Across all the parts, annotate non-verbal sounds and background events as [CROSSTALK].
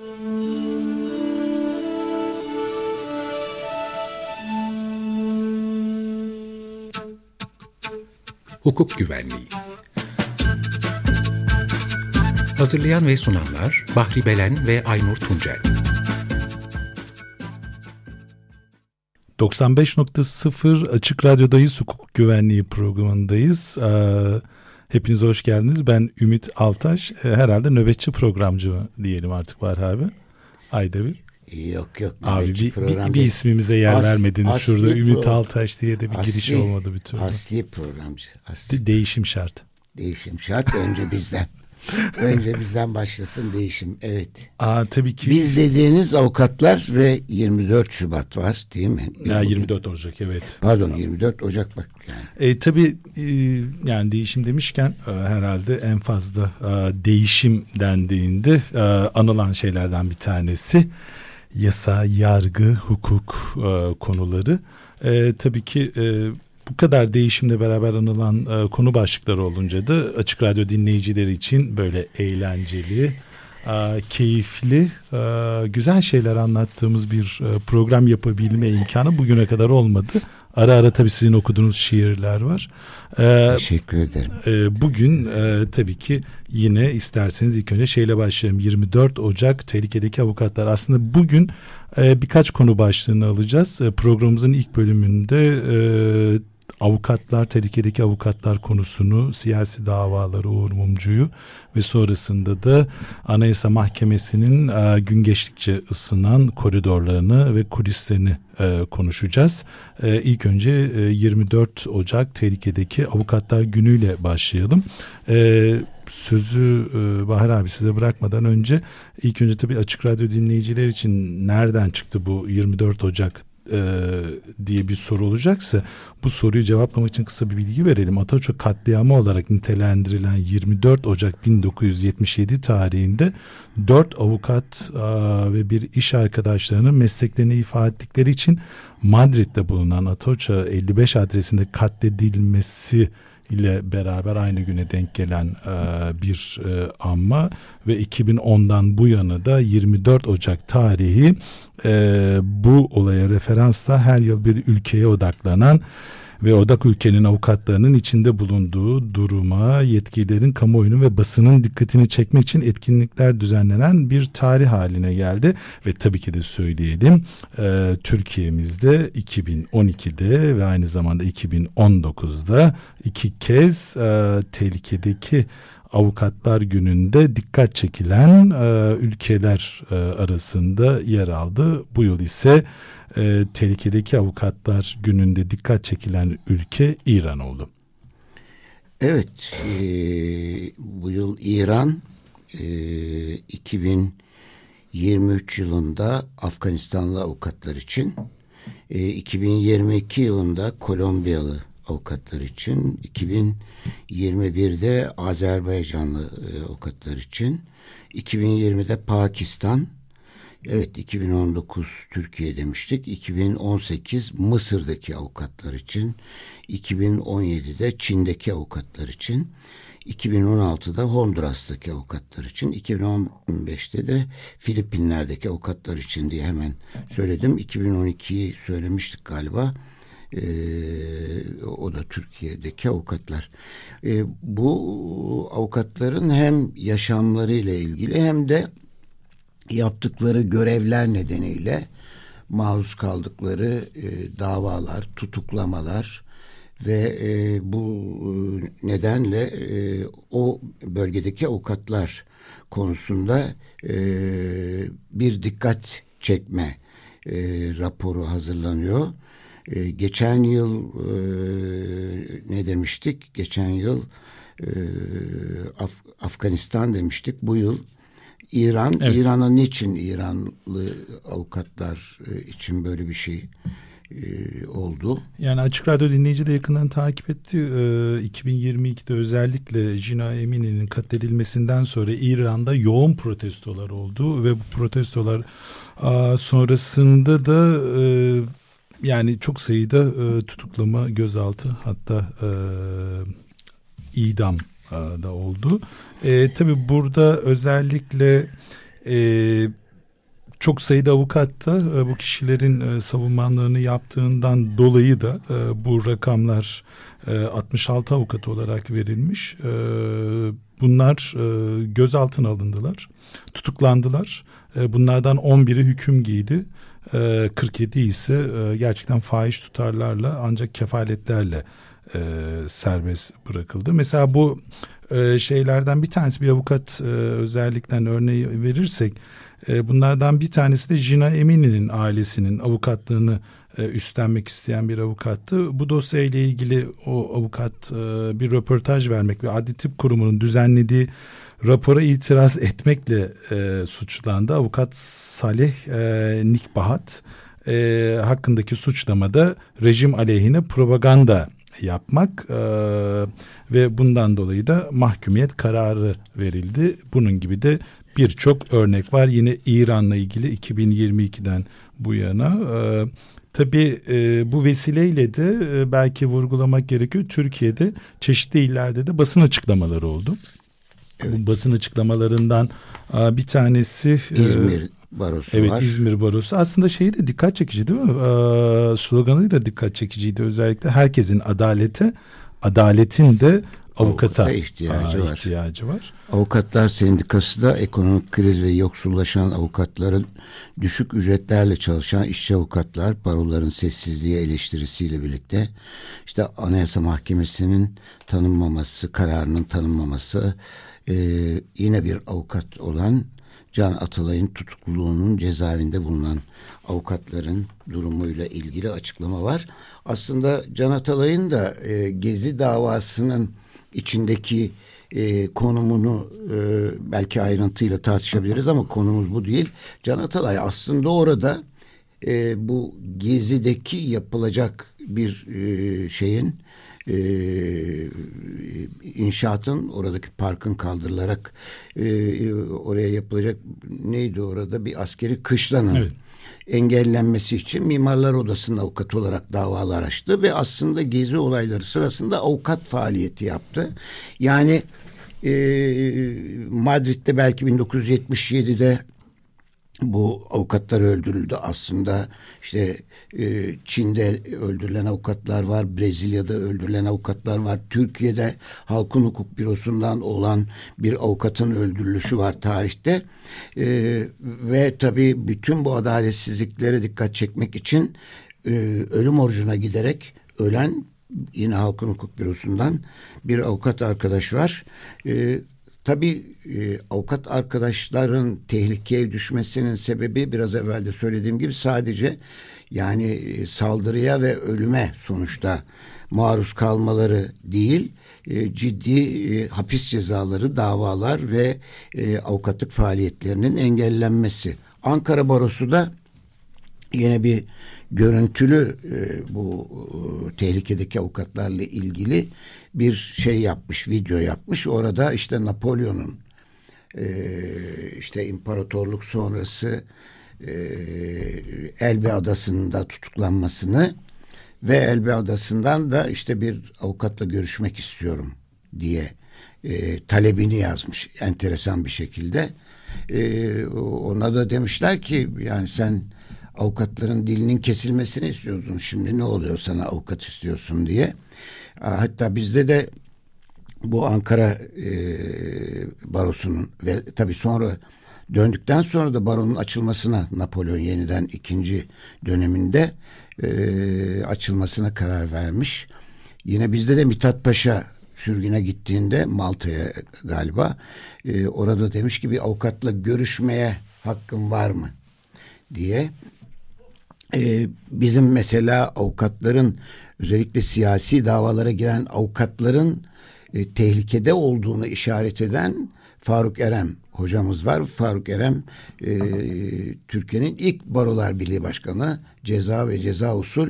Hukuk Güvenliği. Hazırlayan ve sunanlar Bahri Belen ve Aynur Tuncel. 95.0 Açık Radyo'dayız, hukuk güvenliği programındayız. Ee, hepiniz hoş geldiniz. Ben Ümit Altaş. Ee, herhalde nöbetçi programcı diyelim artık var abi. Ayda bir. Yok yok. Abi bir, bir, bir ismimize yer As, vermediniz. Şurada Ümit Altaş diye de bir asli, giriş olmadı bir türlü. Asli programcı. Asli. Değişim şart. Değişim şart önce bizden. [LAUGHS] [LAUGHS] Önce bizden başlasın değişim. Evet. Aa, tabii ki. Biz dediğiniz avukatlar ve 24 Şubat var değil mi? Ya 24 Ocak evet. Pardon 24 Ocak bak. Yani. E, tabii e, yani değişim demişken e, herhalde en fazla e, değişim dendiğinde e, anılan şeylerden bir tanesi yasa, yargı, hukuk e, konuları. E, tabii ki e, bu kadar değişimle beraber anılan e, konu başlıkları olunca da Açık Radyo dinleyicileri için böyle eğlenceli, e, keyifli, e, güzel şeyler anlattığımız bir e, program yapabilme imkanı bugüne kadar olmadı. Ara ara tabii sizin okuduğunuz şiirler var. Ee, Teşekkür ederim. E, bugün e, tabii ki yine isterseniz ilk önce şeyle başlayalım. 24 Ocak tehlikedeki avukatlar. Aslında bugün e, birkaç konu başlığını alacağız. E, programımızın ilk bölümünde e, avukatlar, tehlikedeki avukatlar konusunu, siyasi davaları Uğur Mumcu'yu ve sonrasında da Anayasa Mahkemesi'nin e, gün geçtikçe ısınan koridorlarını ve kulislerini e, konuşacağız. E, ilk önce e, 24 Ocak tehlikedeki avukatlar günüyle başlayalım. E, sözü e, Bahar abi size bırakmadan önce ilk önce tabii Açık Radyo dinleyiciler için nereden çıktı bu 24 Ocak e, diye bir soru olacaksa bu soruyu cevaplamak için kısa bir bilgi verelim. Ataço katliamı olarak nitelendirilen 24 Ocak 1977 tarihinde 4 avukat e, ve bir iş arkadaşlarının mesleklerini ifade ettikleri için Madrid'de bulunan Atocha 55 adresinde katledilmesi ile beraber aynı güne denk gelen e, bir e, anma ve 2010'dan bu yana da 24 Ocak tarihi e, bu olaya referansla her yıl bir ülkeye odaklanan ve odak ülkenin avukatlarının içinde bulunduğu duruma yetkililerin kamuoyunun ve basının dikkatini çekmek için etkinlikler düzenlenen bir tarih haline geldi ve tabii ki de söyleyelim e, Türkiye'mizde 2012'de ve aynı zamanda 2019'da iki kez e, tehlikedeki Avukatlar Günü'nde dikkat çekilen e, ülkeler e, arasında yer aldı. Bu yıl ise e, tehlikedeki avukatlar gününde dikkat çekilen ülke İran oldu. Evet, e, bu yıl İran e, 2023 yılında Afganistanlı avukatlar için, e, 2022 yılında Kolombiyalı avukatlar için, 2021'de Azerbaycanlı e, avukatlar için, 2020'de Pakistan, Evet 2019 Türkiye demiştik. 2018 Mısır'daki avukatlar için, 2017'de Çin'deki avukatlar için, 2016'da Honduras'taki avukatlar için, 2015'te de Filipinler'deki avukatlar için diye hemen söyledim. 2012'yi söylemiştik galiba. Ee, o da Türkiye'deki avukatlar. Ee, bu avukatların hem yaşamlarıyla ilgili hem de yaptıkları görevler nedeniyle maruz kaldıkları e, davalar, tutuklamalar ve e, bu e, nedenle e, o bölgedeki avukatlar konusunda e, bir dikkat çekme e, raporu hazırlanıyor. E, geçen yıl e, ne demiştik? Geçen yıl e, Af Afganistan demiştik. Bu yıl İran, evet. İran'a niçin İranlı avukatlar e, için böyle bir şey e, oldu? Yani Açık Radyo dinleyici de yakından takip etti. E, 2022'de özellikle Jina Emini'nin katledilmesinden sonra İran'da yoğun protestolar oldu ve bu protestolar sonrasında da e, yani çok sayıda e, tutuklama, gözaltı hatta e, idam da oldu. E, tabii burada özellikle e, çok sayıda avukat da e, bu kişilerin e, savunmanlarını yaptığından dolayı da e, bu rakamlar e, 66 avukat olarak verilmiş. Bunlar gözaltına alındılar, tutuklandılar. Bunlardan 11'i hüküm giydi. 47 ise gerçekten fahiş tutarlarla ancak kefaletlerle e, serbest bırakıldı. Mesela bu e, şeylerden bir tanesi bir avukat e, özellikten örneği verirsek e, bunlardan bir tanesi de Jina Emini'nin ailesinin avukatlığını e, üstlenmek isteyen bir avukattı. Bu dosya ile ilgili o avukat e, bir röportaj vermek ve Adli Tıp Kurumu'nun düzenlediği rapora itiraz etmekle e, suçlandı. Avukat Salih e, Nikbahat e, hakkındaki suçlamada rejim aleyhine propaganda yapmak e, ve bundan dolayı da mahkumiyet kararı verildi. Bunun gibi de birçok örnek var. Yine İran'la ilgili 2022'den bu yana. E, Tabii e, bu vesileyle de e, belki vurgulamak gerekiyor. Türkiye'de çeşitli illerde de basın açıklamaları oldu. Evet. Bu basın açıklamalarından e, bir tanesi e, İzmir Barosu evet, var. Evet İzmir Barosu. Aslında şeyi de dikkat çekici değil mi? Ee, sloganı da dikkat çekiciydi. Özellikle herkesin adalete, adaletin de avukata, avukata ihtiyacı, aa, var. ihtiyacı var. Avukatlar Sendikası da ekonomik kriz ve yoksullaşan avukatların düşük ücretlerle çalışan işçi avukatlar baroların sessizliği eleştirisiyle birlikte işte Anayasa Mahkemesi'nin tanınmaması, kararının tanınmaması e, yine bir avukat olan Can Atalay'ın tutukluluğunun cezaevinde bulunan avukatların durumuyla ilgili açıklama var. Aslında Can Atalay'ın da e, Gezi davasının içindeki e, konumunu e, belki ayrıntıyla tartışabiliriz ama konumuz bu değil. Can Atalay aslında orada e, bu Gezi'deki yapılacak bir e, şeyin e, inşaatın oradaki parkın kaldırılarak e, oraya yapılacak neydi orada bir askeri kışlanın evet. engellenmesi için Mimarlar Odası'nın avukatı olarak davalar açtı ve aslında gezi olayları sırasında avukat faaliyeti yaptı. Yani e, Madrid'de belki 1977'de bu avukatlar öldürüldü. Aslında işte e, Çin'de öldürülen avukatlar var Brezilya'da öldürülen avukatlar var Türkiye'de halkın hukuk bürosundan olan bir avukatın öldürülüşü var tarihte. E, ve tabii bütün bu adaletsizliklere dikkat çekmek için e, ölüm orucuna giderek ölen yine halkın hukuk bürosundan bir avukat arkadaş var. E, Tabii e, avukat arkadaşların tehlikeye düşmesinin sebebi biraz evvel de söylediğim gibi sadece yani e, saldırıya ve ölüme sonuçta maruz kalmaları değil e, ciddi e, hapis cezaları, davalar ve e, avukatlık faaliyetlerinin engellenmesi. Ankara Barosu da yine bir görüntülü e, bu e, tehlikedeki avukatlarla ilgili bir şey yapmış, video yapmış. Orada işte Napolyon'un e, işte imparatorluk sonrası e, Elbe Adası'nda tutuklanmasını ve Elbe Adası'ndan da işte bir avukatla görüşmek istiyorum diye e, talebini yazmış enteresan bir şekilde. E, ona da demişler ki yani sen avukatların dilinin kesilmesini istiyordun. Şimdi ne oluyor sana avukat istiyorsun diye. Hatta bizde de bu Ankara e, barosunun ve tabii sonra döndükten sonra da baronun açılmasına Napolyon yeniden ikinci döneminde e, açılmasına karar vermiş. Yine bizde de Mithat Paşa sürgüne gittiğinde Malta'ya galiba e, orada demiş ki bir avukatla görüşmeye hakkın var mı diye e, bizim mesela avukatların özellikle siyasi davalara giren avukatların e, tehlikede olduğunu işaret eden Faruk Erem hocamız var. Faruk Erem e, Türkiye'nin ilk Barolar Birliği Başkanı, ceza ve ceza usul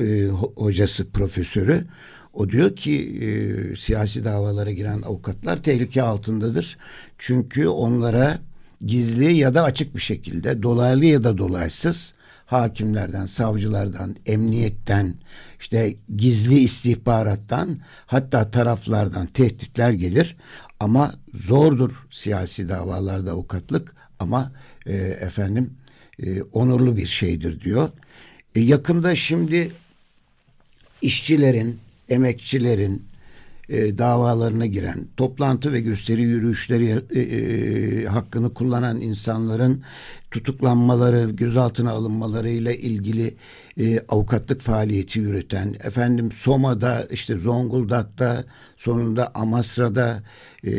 e, hocası, profesörü. O diyor ki e, siyasi davalara giren avukatlar tehlike altındadır. Çünkü onlara gizli ya da açık bir şekilde dolaylı ya da dolaysız hakimlerden, savcılardan, emniyetten, işte gizli istihbarattan hatta taraflardan tehditler gelir. Ama zordur siyasi davalarda avukatlık ama e, efendim e, onurlu bir şeydir diyor. E, yakında şimdi işçilerin, emekçilerin e, davalarına giren, toplantı ve gösteri yürüyüşleri e, e, hakkını kullanan insanların tutuklanmaları, gözaltına alınmalarıyla ilgili e, avukatlık faaliyeti yürüten, efendim Soma'da, işte Zonguldak'ta, sonunda Amasra'da e,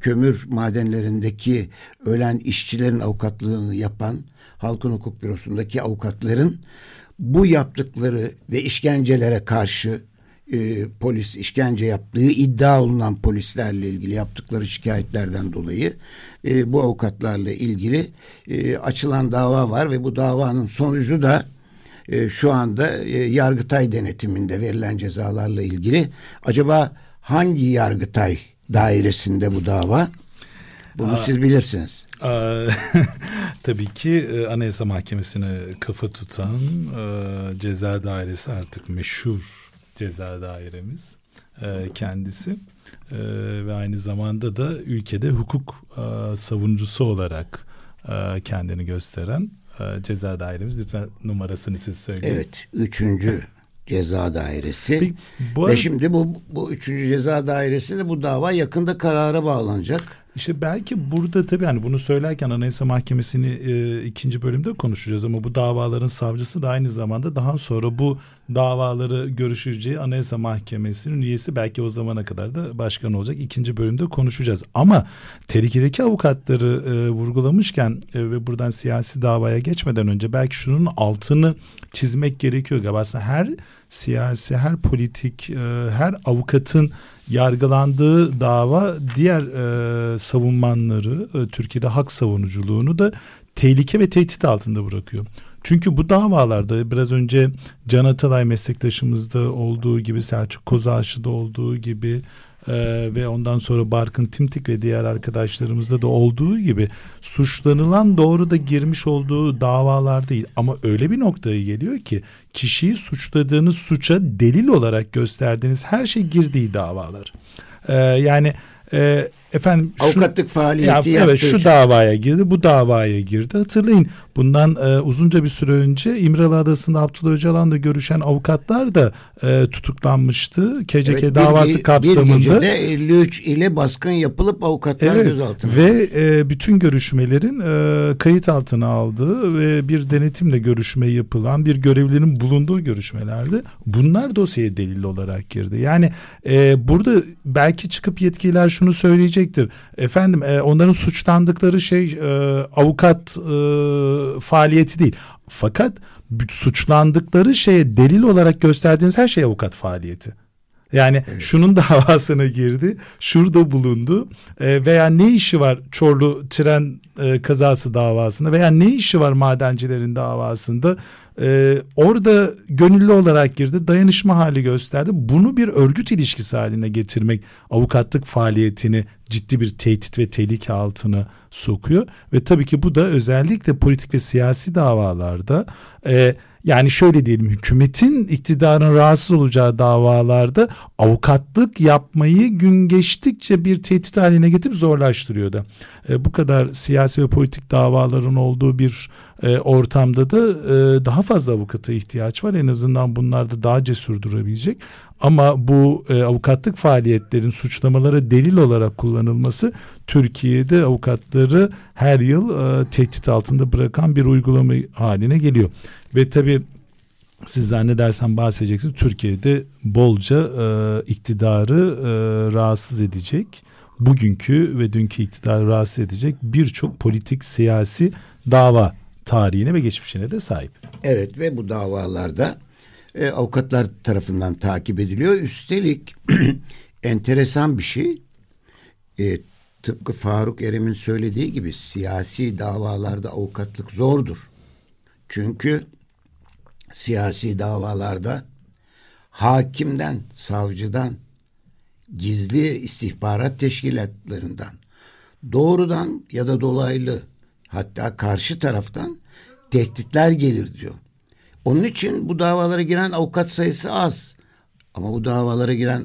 kömür madenlerindeki ölen işçilerin avukatlığını yapan, Halkın Hukuk Bürosu'ndaki avukatların bu yaptıkları ve işkencelere karşı e, polis işkence yaptığı iddia olunan polislerle ilgili yaptıkları şikayetlerden dolayı e, bu avukatlarla ilgili e, açılan dava var ve bu davanın sonucu da e, şu anda e, Yargıtay denetiminde verilen cezalarla ilgili acaba hangi Yargıtay dairesinde bu dava? Bunu aa, siz bilirsiniz. Aa, [LAUGHS] tabii ki e, Anayasa Mahkemesi'ne kafa tutan e, ceza dairesi artık meşhur ceza dairemiz e, kendisi e, ve aynı zamanda da ülkede hukuk e, savunucusu olarak e, kendini gösteren e, ceza dairemiz. Lütfen numarasını siz söyleyin. Evet, üçüncü ceza dairesi. Peki, bu Ve şimdi bu, bu üçüncü ceza dairesinde bu dava yakında karara bağlanacak. İşte belki burada tabii hani bunu söylerken Anayasa Mahkemesi'ni e, ikinci bölümde konuşacağız ama bu davaların savcısı da aynı zamanda daha sonra bu davaları görüşeceği Anayasa Mahkemesi'nin üyesi belki o zamana kadar da başkan olacak. ikinci bölümde konuşacağız. Ama tehlikedeki avukatları e, vurgulamışken e, ve buradan siyasi davaya geçmeden önce belki şunun altını çizmek gerekiyor galiba. Aslında her siyasi, her politik, e, her avukatın yargılandığı dava diğer e, savunmanları, e, Türkiye'de hak savunuculuğunu da tehlike ve tehdit altında bırakıyor. Çünkü bu davalarda biraz önce Can Atalay meslektaşımızda olduğu gibi Selçuk Kozağaşı'da olduğu gibi ee, ve ondan sonra Barkın Timtik ve diğer arkadaşlarımızda da olduğu gibi suçlanılan doğru da girmiş olduğu davalar değil ama öyle bir noktaya geliyor ki kişiyi suçladığınız suça delil olarak gösterdiğiniz her şey girdiği davalar. Ee, yani e, efendim avukatlık şu, faaliyeti ya, evet şu için. davaya girdi bu davaya girdi hatırlayın bundan e, uzunca bir süre önce İmralı Adası'nda Abdullah Öcalan'la görüşen avukatlar da e, tutuklanmıştı KCK evet, davası bir, kapsamında. Bir gecede 53 ile baskın yapılıp avukatlar evet, gözaltına. Ve e, bütün görüşmelerin e, kayıt altına aldığı ve bir denetimle görüşme yapılan bir görevlinin bulunduğu görüşmelerde bunlar dosyaya delil olarak girdi. Yani e, burada belki çıkıp yetkililer şunu söyleyecektir. Efendim e, onların suçlandıkları şey e, avukat e, faaliyeti değil. Fakat suçlandıkları şeye delil olarak gösterdiğiniz her şey avukat faaliyeti. Yani evet. şunun davasına [LAUGHS] girdi, şurada bulundu e, veya ne işi var Çorlu tren e, kazası davasında veya ne işi var madencilerin davasında e, orada gönüllü olarak girdi, dayanışma hali gösterdi. Bunu bir örgüt ilişkisi haline getirmek avukatlık faaliyetini ciddi bir tehdit ve tehlike altına sokuyor ve tabii ki bu da özellikle politik ve siyasi davalarda e, yani şöyle diyelim hükümetin iktidarın rahatsız olacağı davalarda avukatlık yapmayı gün geçtikçe bir tehdit haline getirip zorlaştırıyor da. E, bu kadar siyasi ve politik davaların olduğu bir e, ortamda da e, daha fazla avukata ihtiyaç var. En azından bunlarda daha cesur durabilecek. Ama bu e, avukatlık faaliyetlerin suçlamalara delil olarak kullanılması Türkiye'de avukatları her yıl e, tehdit altında bırakan bir uygulama haline geliyor. Ve tabii siz zannedersem bahsedeceksiniz Türkiye'de bolca e, iktidarı e, rahatsız edecek bugünkü ve dünkü iktidarı rahatsız edecek birçok politik siyasi dava tarihine ve geçmişine de sahip. Evet ve bu davalarda e, avukatlar tarafından takip ediliyor. Üstelik [CLEARS THROAT] enteresan bir şey e, tıpkı Faruk Erem'in söylediği gibi siyasi davalarda avukatlık zordur. Çünkü siyasi davalarda hakimden, savcıdan, gizli istihbarat teşkilatlarından doğrudan ya da dolaylı hatta karşı taraftan tehditler gelir diyor. Onun için bu davalara giren avukat sayısı az. Ama bu davalara giren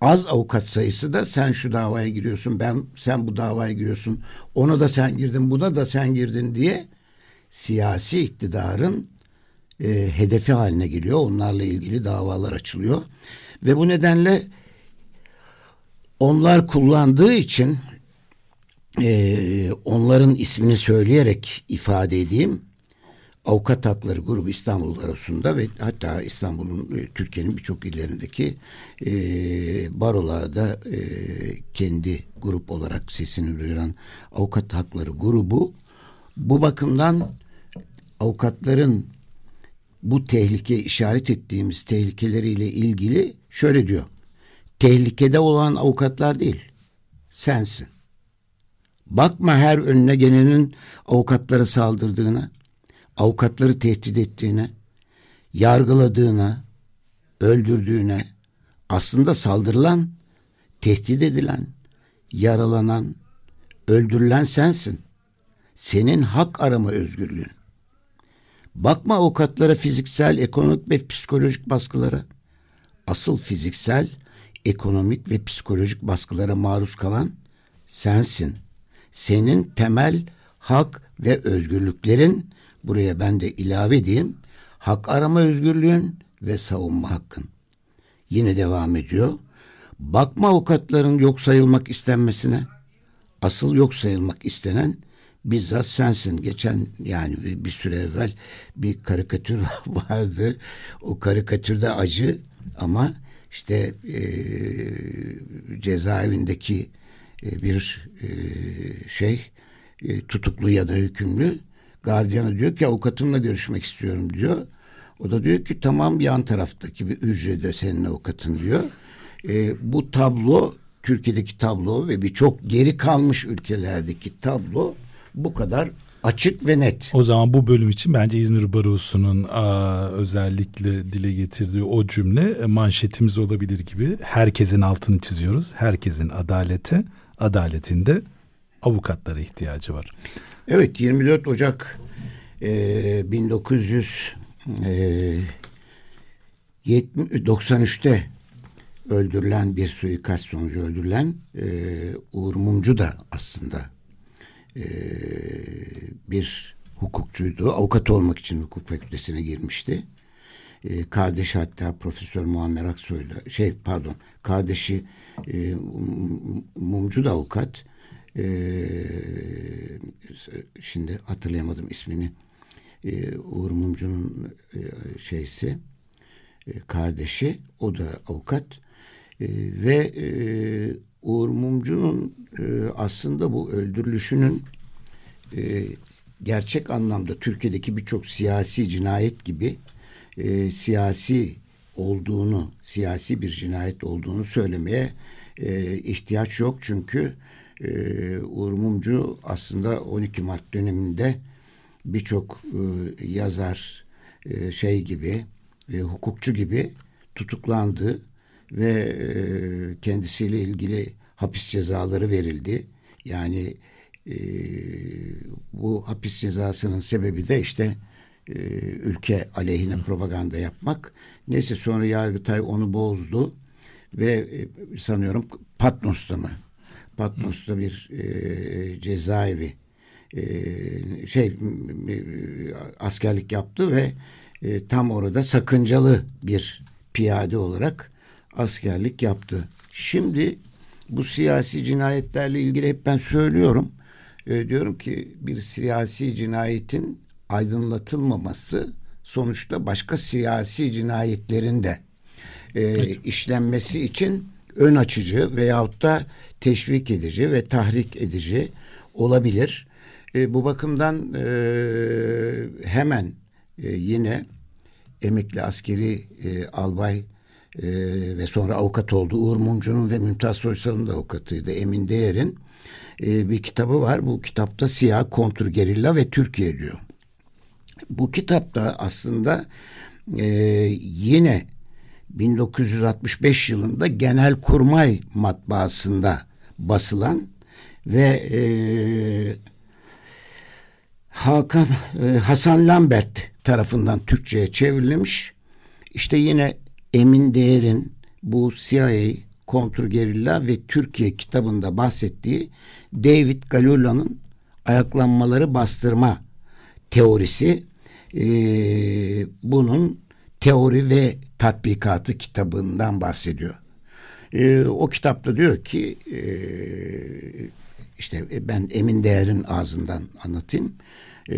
az avukat sayısı da sen şu davaya giriyorsun, ben sen bu davaya giriyorsun, ona da sen girdin, buna da sen girdin diye siyasi iktidarın e, hedefi haline geliyor. Onlarla ilgili davalar açılıyor. Ve bu nedenle onlar kullandığı için e, onların ismini söyleyerek ifade edeyim. Avukat Hakları Grubu İstanbul Barosu'nda ve hatta İstanbul'un e, Türkiye'nin birçok illerindeki e, barolarda e, kendi grup olarak sesini duyuran Avukat Hakları Grubu bu bakımdan avukatların bu tehlike işaret ettiğimiz tehlikeleriyle ilgili şöyle diyor. Tehlikede olan avukatlar değil, sensin. Bakma her önüne gelenin avukatlara saldırdığına, avukatları tehdit ettiğine, yargıladığına, öldürdüğüne, aslında saldırılan, tehdit edilen, yaralanan, öldürülen sensin. Senin hak arama özgürlüğün. Bakma avukatlara fiziksel, ekonomik ve psikolojik baskılara. Asıl fiziksel, ekonomik ve psikolojik baskılara maruz kalan sensin. Senin temel hak ve özgürlüklerin buraya ben de ilave edeyim. Hak arama özgürlüğün ve savunma hakkın. Yine devam ediyor. Bakma avukatların yok sayılmak istenmesine. Asıl yok sayılmak istenen bizzat sensin. Geçen yani bir, süre evvel bir karikatür [LAUGHS] vardı. O karikatürde acı ama işte e, cezaevindeki e, bir e, şey e, tutuklu ya da hükümlü gardiyana diyor ki avukatımla görüşmek istiyorum diyor. O da diyor ki tamam yan taraftaki bir hücrede senin avukatın diyor. E, bu tablo Türkiye'deki tablo ve birçok geri kalmış ülkelerdeki tablo bu kadar açık ve net. O zaman bu bölüm için bence İzmir Barosu'nun özellikle dile getirdiği o cümle e, manşetimiz olabilir gibi. Herkesin altını çiziyoruz. Herkesin adalete, adaletinde avukatlara ihtiyacı var. Evet 24 Ocak e, 1993'te e, öldürülen bir suikast sonucu öldürülen e, Uğur Mumcu da aslında e, bir hukukçuydu. Avukat olmak için hukuk fakültesine girmişti. E, kardeşi hatta Profesör Muammer Aksoy'la şey pardon kardeşi e, Mumcu da avukat. E, şimdi hatırlayamadım ismini. E, Uğur Mumcu'nun e, şeysi e, kardeşi o da avukat e, ve e, Uğur Mumcu'nun e, aslında bu öldürülüşünün e, gerçek anlamda Türkiye'deki birçok siyasi cinayet gibi e, siyasi olduğunu, siyasi bir cinayet olduğunu söylemeye ihtiyaç yok. Çünkü e, Uğur Mumcu aslında 12 Mart döneminde birçok yazar şey gibi, hukukçu gibi tutuklandı ve e, kendisiyle ilgili hapis cezaları verildi. Yani e, bu hapis cezasının sebebi de işte e, ülke aleyhine propaganda yapmak. Neyse sonra Yargıtay onu bozdu ve e, sanıyorum Patmos'ta mı? Patmos'ta bir e, cezaevi e, şey e, askerlik yaptı ve e, tam orada sakıncalı bir piyade olarak askerlik yaptı. Şimdi bu siyasi cinayetlerle ilgili hep ben söylüyorum. E, diyorum ki bir siyasi cinayetin aydınlatılmaması sonuçta başka siyasi cinayetlerin de e, evet. işlenmesi için ön açıcı veyahut da teşvik edici ve tahrik edici olabilir. E, bu bakımdan e, hemen e, yine emekli askeri e, albay e, ve sonra avukat oldu. Uğur Mumcu'nun ve Mümtaz Soysal'ın da avukatıydı. Emin Değer'in e, bir kitabı var. Bu kitapta Siyah Kontrgerilla ve Türkiye diyor. Bu kitapta aslında e, yine 1965 yılında Genelkurmay matbaasında basılan ve e, Hakan e, Hasan Lambert tarafından Türkçe'ye çevrilmiş. İşte yine Emin Değer'in bu CIA kontrgerilla ve Türkiye kitabında bahsettiği David Galula'nın ayaklanmaları bastırma teorisi e, bunun teori ve tatbikatı kitabından bahsediyor. E, o kitapta diyor ki e, işte ben Emin Değer'in ağzından anlatayım. E,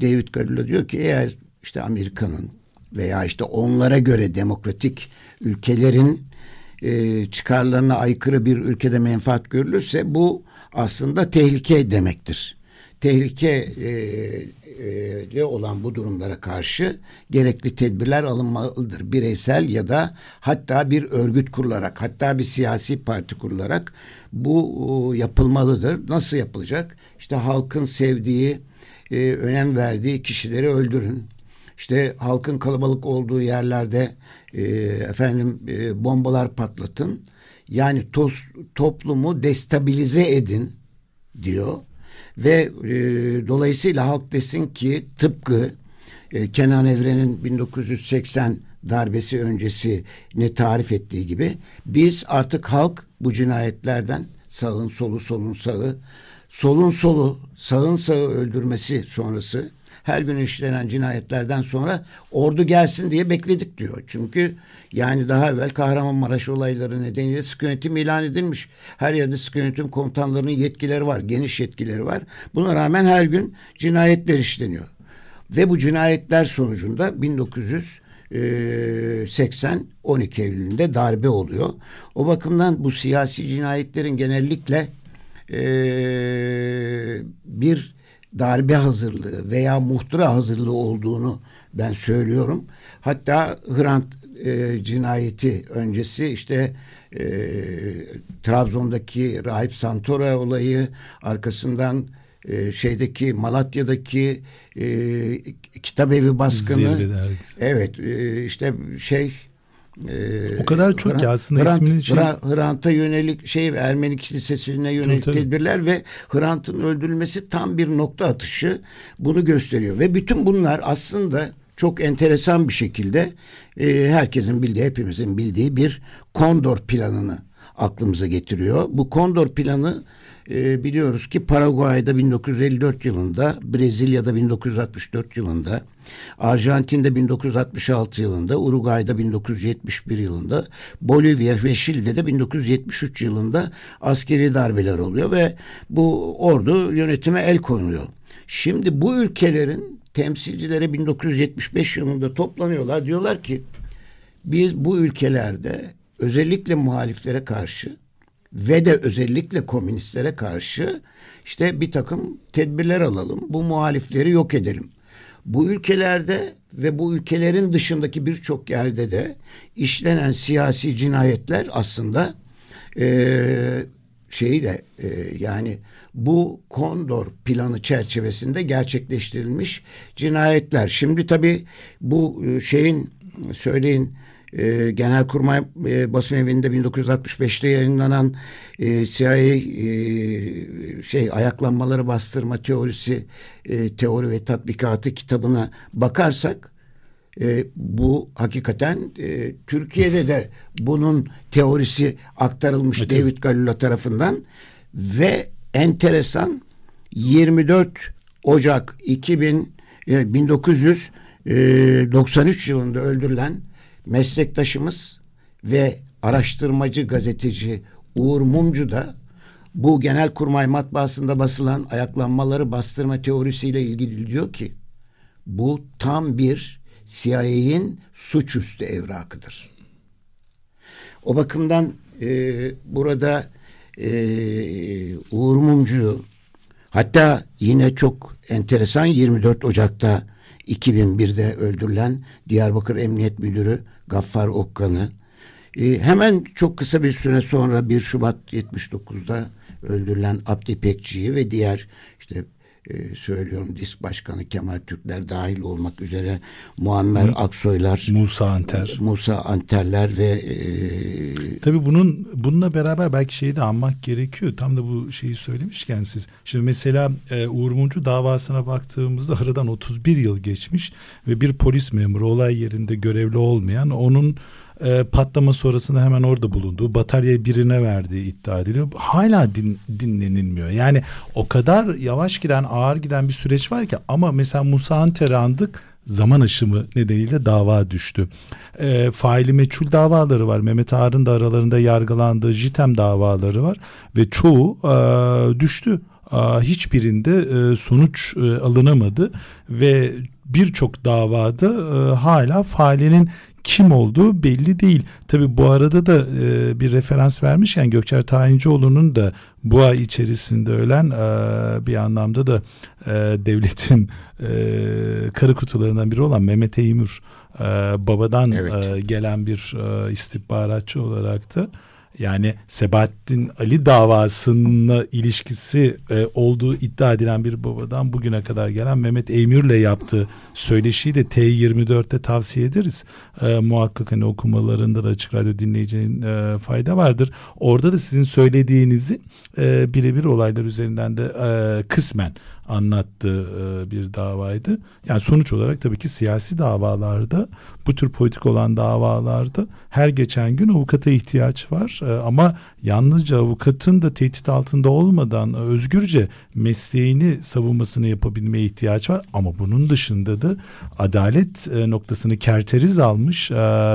David Galula diyor ki eğer işte Amerika'nın veya işte onlara göre demokratik ülkelerin e, çıkarlarına aykırı bir ülkede menfaat görülürse bu aslında tehlike demektir. Tehlikeli e, olan bu durumlara karşı gerekli tedbirler alınmalıdır. Bireysel ya da hatta bir örgüt kurularak hatta bir siyasi parti kurularak bu yapılmalıdır. Nasıl yapılacak? İşte halkın sevdiği, e, önem verdiği kişileri öldürün. İşte halkın kalabalık olduğu yerlerde e, efendim e, bombalar patlatın. Yani toz, toplumu destabilize edin diyor. Ve e, dolayısıyla halk desin ki tıpkı e, Kenan Evren'in 1980 darbesi öncesi ne tarif ettiği gibi biz artık halk bu cinayetlerden sağın solu solun sağı solun solu sağın sağı öldürmesi sonrası her gün işlenen cinayetlerden sonra ordu gelsin diye bekledik diyor. Çünkü yani daha evvel Kahramanmaraş olayları nedeniyle sıkı yönetim ilan edilmiş. Her yerde sıkı yönetim komutanlarının yetkileri var, geniş yetkileri var. Buna rağmen her gün cinayetler işleniyor. Ve bu cinayetler sonucunda 1980 12 Eylül'ünde darbe oluyor. O bakımdan bu siyasi cinayetlerin genellikle bir darbe hazırlığı veya muhtıra hazırlığı olduğunu ben söylüyorum. Hatta Hrant e, cinayeti öncesi işte e, Trabzon'daki Rahip Santora olayı arkasından e, şeydeki Malatya'daki e, kitap evi baskını evet e, işte şey ee, o kadar çok Hrant, ki aslında Hrant, isminin şey... Hrant'a yönelik şey Ermeni kilisesine yönelik tabii, tabii. tedbirler ve Hrant'ın öldürülmesi tam bir nokta atışı bunu gösteriyor ve bütün bunlar aslında çok enteresan bir şekilde e, herkesin bildiği, hepimizin bildiği bir kondor planını aklımıza getiriyor. Bu kondor planı e, biliyoruz ki Paraguay'da 1954 yılında, Brezilya'da 1964 yılında, Arjantin'de 1966 yılında, Uruguay'da 1971 yılında, Bolivya ve Şili'de 1973 yılında askeri darbeler oluyor ve bu ordu yönetime el konuyor. Şimdi bu ülkelerin temsilcileri 1975 yılında toplanıyorlar. Diyorlar ki biz bu ülkelerde özellikle muhaliflere karşı ve de özellikle komünistlere karşı işte bir takım tedbirler alalım. Bu muhalifleri yok edelim. Bu ülkelerde ve bu ülkelerin dışındaki birçok yerde de işlenen siyasi cinayetler aslında e, şeyi de e, yani bu kondor planı çerçevesinde gerçekleştirilmiş cinayetler. Şimdi tabii bu e, şeyin söyleyin e, Genelkurmay e, basın evinde 1965'te yayınlanan e, CIA e, şey ayaklanmaları bastırma teorisi e, teori ve tatbikatı kitabına bakarsak e, bu hakikaten e, Türkiye'de de bunun teorisi aktarılmış evet. David Galula tarafından ve enteresan 24 Ocak 2000 yani 1993 yılında öldürülen meslektaşımız ve araştırmacı gazeteci Uğur Mumcu da bu genelkurmay matbaasında basılan ayaklanmaları bastırma teorisiyle ilgili diyor ki bu tam bir CIA'in suçüstü evrakıdır. O bakımdan e, burada e, Uğur Mumcu hatta yine çok enteresan 24 Ocak'ta 2001'de öldürülen Diyarbakır Emniyet Müdürü Gaffar Okkan'ı. E, hemen çok kısa bir süre sonra 1 Şubat 79'da öldürülen Abdi Pekçi'yi ve diğer işte e, söylüyorum disk başkanı Kemal Türkler dahil olmak üzere Muammer Mu Aksoylar Musa Anter. Musa Anterler ve e, tabi bunun bununla beraber belki şeyi de anmak gerekiyor. Tam da bu şeyi söylemişken siz. Şimdi mesela e, Uğur Mumcu davasına baktığımızda aradan 31 yıl geçmiş ve bir polis memuru olay yerinde görevli olmayan onun e, patlama sonrasında hemen orada bulunduğu bataryayı birine verdiği iddia ediliyor. Hala din, dinlenilmiyor. Yani o kadar yavaş giden ağır giden bir süreç var ki ama mesela Musa Anter'e andık zaman aşımı nedeniyle dava düştü. E, faili meçhul davaları var. Mehmet Ağar'ın da aralarında yargılandığı JITEM davaları var ve çoğu e, düştü. E, hiçbirinde e, sonuç e, alınamadı ve birçok davada e, hala failinin kim olduğu belli değil. Tabi bu arada da e, bir referans vermişken Gökçer Tayincioğlu'nun da bu ay içerisinde ölen e, bir anlamda da e, devletin e, karı kutularından biri olan Mehmet Eymür e, babadan evet. e, gelen bir e, istihbaratçı olarak da yani Sebahattin Ali davasına ilişkisi e, olduğu iddia edilen bir babadan bugüne kadar gelen Mehmet Eymür'le yaptığı söyleşiyi de T24'te tavsiye ederiz. E, muhakkak hani okumalarında da açık radyo dinleyeceğin e, fayda vardır. Orada da sizin söylediğinizi e, birebir olaylar üzerinden de e, kısmen anlattığı e, bir davaydı. Yani sonuç olarak tabii ki siyasi davalarda bu tür politik olan davalarda her geçen gün avukata ihtiyaç var. E, ama yalnızca avukatın da tehdit altında olmadan özgürce mesleğini savunmasını yapabilmeye ihtiyaç var. Ama bunun dışında da adalet e, noktasını kerteriz almış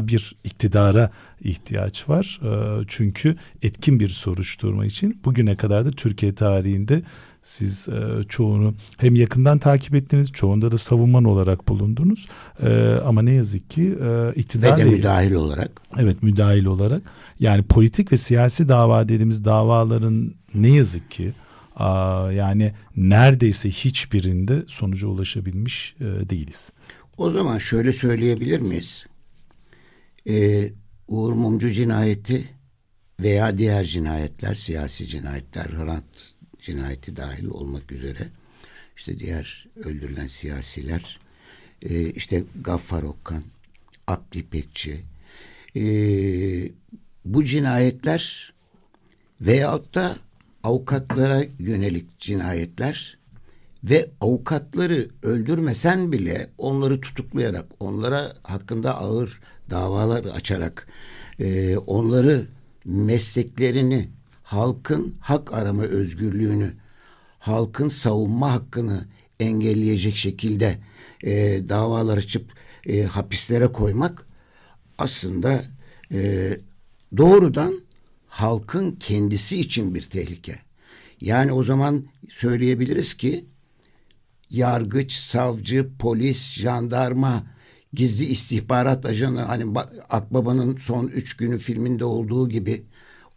bir iktidara ihtiyaç var. Çünkü etkin bir soruşturma için bugüne kadar da Türkiye tarihinde siz e, çoğunu hem yakından takip ettiniz, çoğunda da savunman olarak bulundunuz. E, ama ne yazık ki e, iktidar... Ve de müdahil olarak. Evet müdahil olarak. Yani politik ve siyasi dava dediğimiz davaların ne yazık ki a, yani neredeyse hiçbirinde sonuca ulaşabilmiş e, değiliz. O zaman şöyle söyleyebilir miyiz? Ee, Uğur Mumcu cinayeti veya diğer cinayetler, siyasi cinayetler, Hrant cinayeti dahil olmak üzere. İşte diğer öldürülen siyasiler e, işte Gaffar Okkan, Abdi Pekçi e, bu cinayetler veyahut da avukatlara yönelik cinayetler ve avukatları öldürmesen bile onları tutuklayarak onlara hakkında ağır davalar açarak e, onları mesleklerini halkın hak arama özgürlüğünü, halkın savunma hakkını engelleyecek şekilde e, davalar açıp e, hapislere koymak aslında e, doğrudan halkın kendisi için bir tehlike. Yani o zaman söyleyebiliriz ki yargıç, savcı, polis, jandarma, gizli istihbarat ajanı hani Akbaba'nın son üç günü filminde olduğu gibi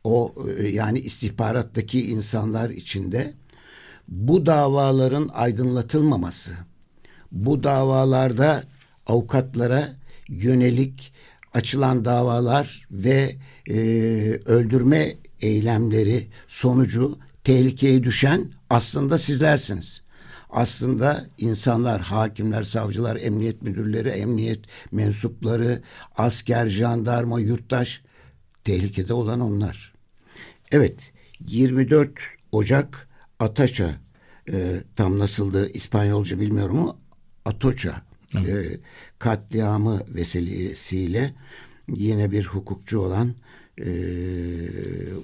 o e, yani istihbarattaki insanlar içinde bu davaların aydınlatılmaması, bu davalarda avukatlara yönelik açılan davalar ve e, öldürme eylemleri sonucu tehlikeye düşen aslında sizlersiniz. Aslında insanlar, hakimler, savcılar, emniyet müdürleri, emniyet mensupları, asker, jandarma, yurttaş tehlikede olan onlar. Evet 24 Ocak Ataça e, tam nasıldı İspanyolca bilmiyorum ama Atoça evet. e, katliamı vesilesiyle yine bir hukukçu olan e,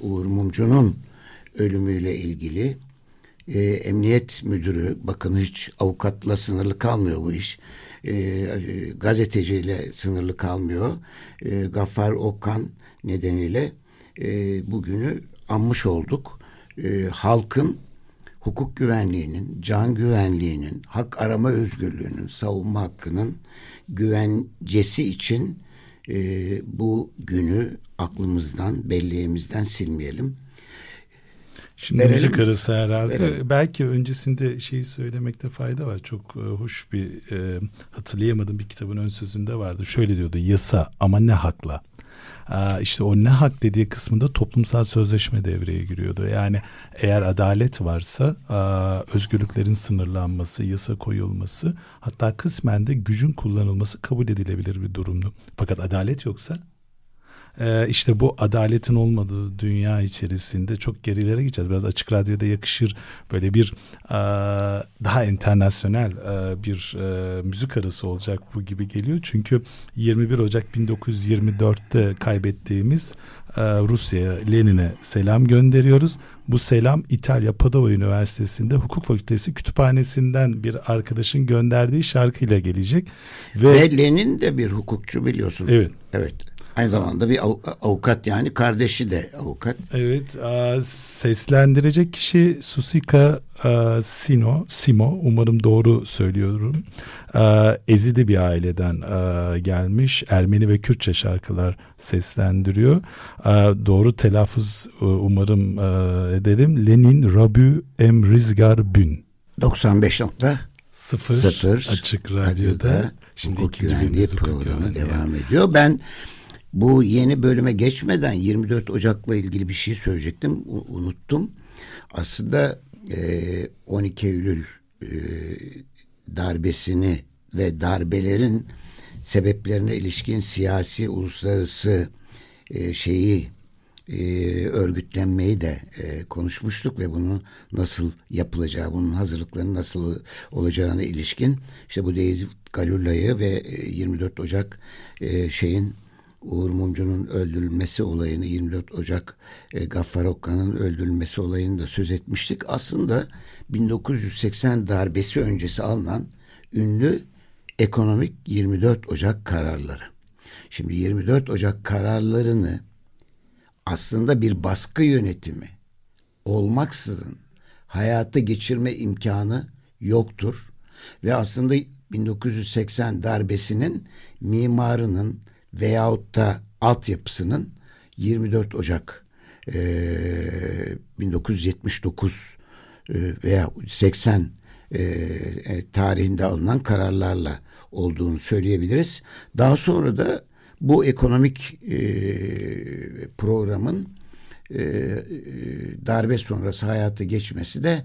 Uğur Mumcu'nun ölümüyle ilgili e, emniyet müdürü bakın hiç avukatla sınırlı kalmıyor bu iş e, gazeteciyle sınırlı kalmıyor e, Gaffar Okan nedeniyle e, bugünü anmış olduk. E, halkın hukuk güvenliğinin, can güvenliğinin, hak arama özgürlüğünün, savunma hakkının güvencesi için e, bu günü aklımızdan, belleğimizden silmeyelim. Şimdi Verelim müzik arası herhalde. Verelim. Belki öncesinde şeyi söylemekte fayda var. Çok e, hoş bir e, hatırlayamadım bir kitabın ön sözünde vardı. Şöyle diyordu. Yasa ama ne hakla? İşte o ne hak dediği kısmında toplumsal sözleşme devreye giriyordu. Yani eğer adalet varsa özgürlüklerin sınırlanması, yasa koyulması hatta kısmen de gücün kullanılması kabul edilebilir bir durumdu. Fakat adalet yoksa e, işte bu adaletin olmadığı dünya içerisinde çok gerilere gideceğiz. Biraz açık radyoda yakışır böyle bir e, daha internasyonel e, bir e, müzik arası olacak bu gibi geliyor. Çünkü 21 Ocak 1924'te kaybettiğimiz e, Rusya'ya Lenin'e selam gönderiyoruz. Bu selam İtalya Padova Üniversitesi'nde hukuk fakültesi kütüphanesinden bir arkadaşın gönderdiği şarkıyla gelecek. Ve, Ve Lenin de bir hukukçu biliyorsun. Evet. Evet. Aynı zamanda bir avukat yani kardeşi de avukat. Evet seslendirecek kişi Susika Sino, Simo umarım doğru söylüyorum. Ezidi bir aileden gelmiş Ermeni ve Kürtçe şarkılar seslendiriyor. Doğru telaffuz umarım ederim. Lenin Rabü Emrizgar Bün. 95 nokta Sıfır, Sıfır açık radyoda, şimdi ikinci programı devam ediyor. Ben bu yeni bölüme geçmeden 24 Ocak'la ilgili bir şey söyleyecektim. Unuttum. Aslında e, 12 Eylül e, darbesini ve darbelerin sebeplerine ilişkin siyasi uluslararası e, şeyi e, örgütlenmeyi de e, konuşmuştuk ve bunun nasıl yapılacağı, bunun hazırlıklarının nasıl olacağına ilişkin işte bu David Galula'yı ve 24 Ocak e, şeyin Uğur Mumcu'nun öldürülmesi olayını 24 Ocak e, Gaffar Okka'nın öldürülmesi olayını da söz etmiştik. Aslında 1980 darbesi öncesi alınan ünlü ekonomik 24 Ocak kararları. Şimdi 24 Ocak kararlarını aslında bir baskı yönetimi olmaksızın hayata geçirme imkanı yoktur. Ve aslında 1980 darbesinin mimarının veyahut da altyapısının 24 Ocak e, 1979 e, veya 80 e, tarihinde alınan kararlarla olduğunu söyleyebiliriz. Daha sonra da bu ekonomik e, programın e, darbe sonrası hayatı geçmesi de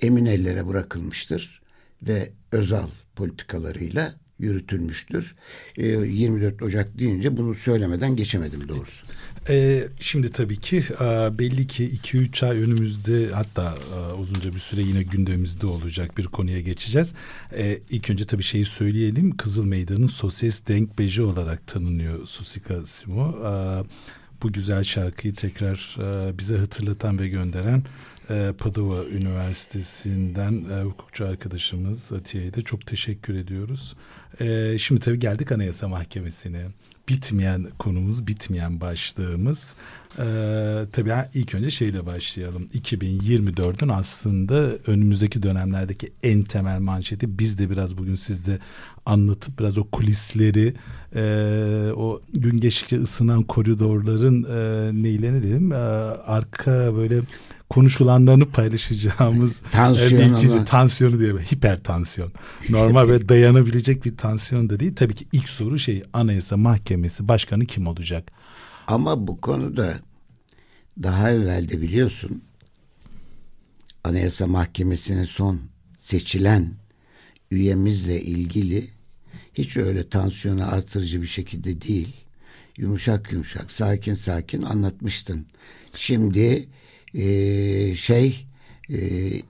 emin ellere bırakılmıştır ve özel politikalarıyla yürütülmüştür. E, 24 Ocak deyince bunu söylemeden geçemedim doğrusu. E, şimdi tabii ki e, belli ki 2-3 ay önümüzde hatta e, uzunca bir süre yine gündemimizde olacak bir konuya geçeceğiz. E, ilk önce tabii şeyi söyleyelim. Kızıl Meydan'ın Sosyes Denkbeji olarak tanınıyor Susika Simo. E, bu güzel şarkıyı tekrar e, bize hatırlatan ve gönderen Padova Üniversitesi'nden e, hukukçu arkadaşımız Atiye'ye de çok teşekkür ediyoruz. E, şimdi tabii geldik Anayasa Mahkemesi'ne. Bitmeyen konumuz, bitmeyen başlığımız. E, tabii ilk önce şeyle başlayalım. 2024'ün aslında önümüzdeki dönemlerdeki en temel manşeti biz de biraz bugün sizde anlatıp biraz o kulisleri e, o gün geçtikçe ısınan koridorların e, neylerini dedim e, arka böyle konuşulanlarını paylaşacağımız [LAUGHS] tansiyon bir ikinci tansiyonu diye hipertansiyon. Normal ve [LAUGHS] dayanabilecek bir tansiyon da değil. Tabii ki ilk soru şey Anayasa Mahkemesi başkanı kim olacak? Ama bu konuda daha evvel de biliyorsun Anayasa Mahkemesi'nin son seçilen üyemizle ilgili hiç öyle tansiyonu artırıcı bir şekilde değil yumuşak yumuşak sakin sakin anlatmıştın. Şimdi e, şey e,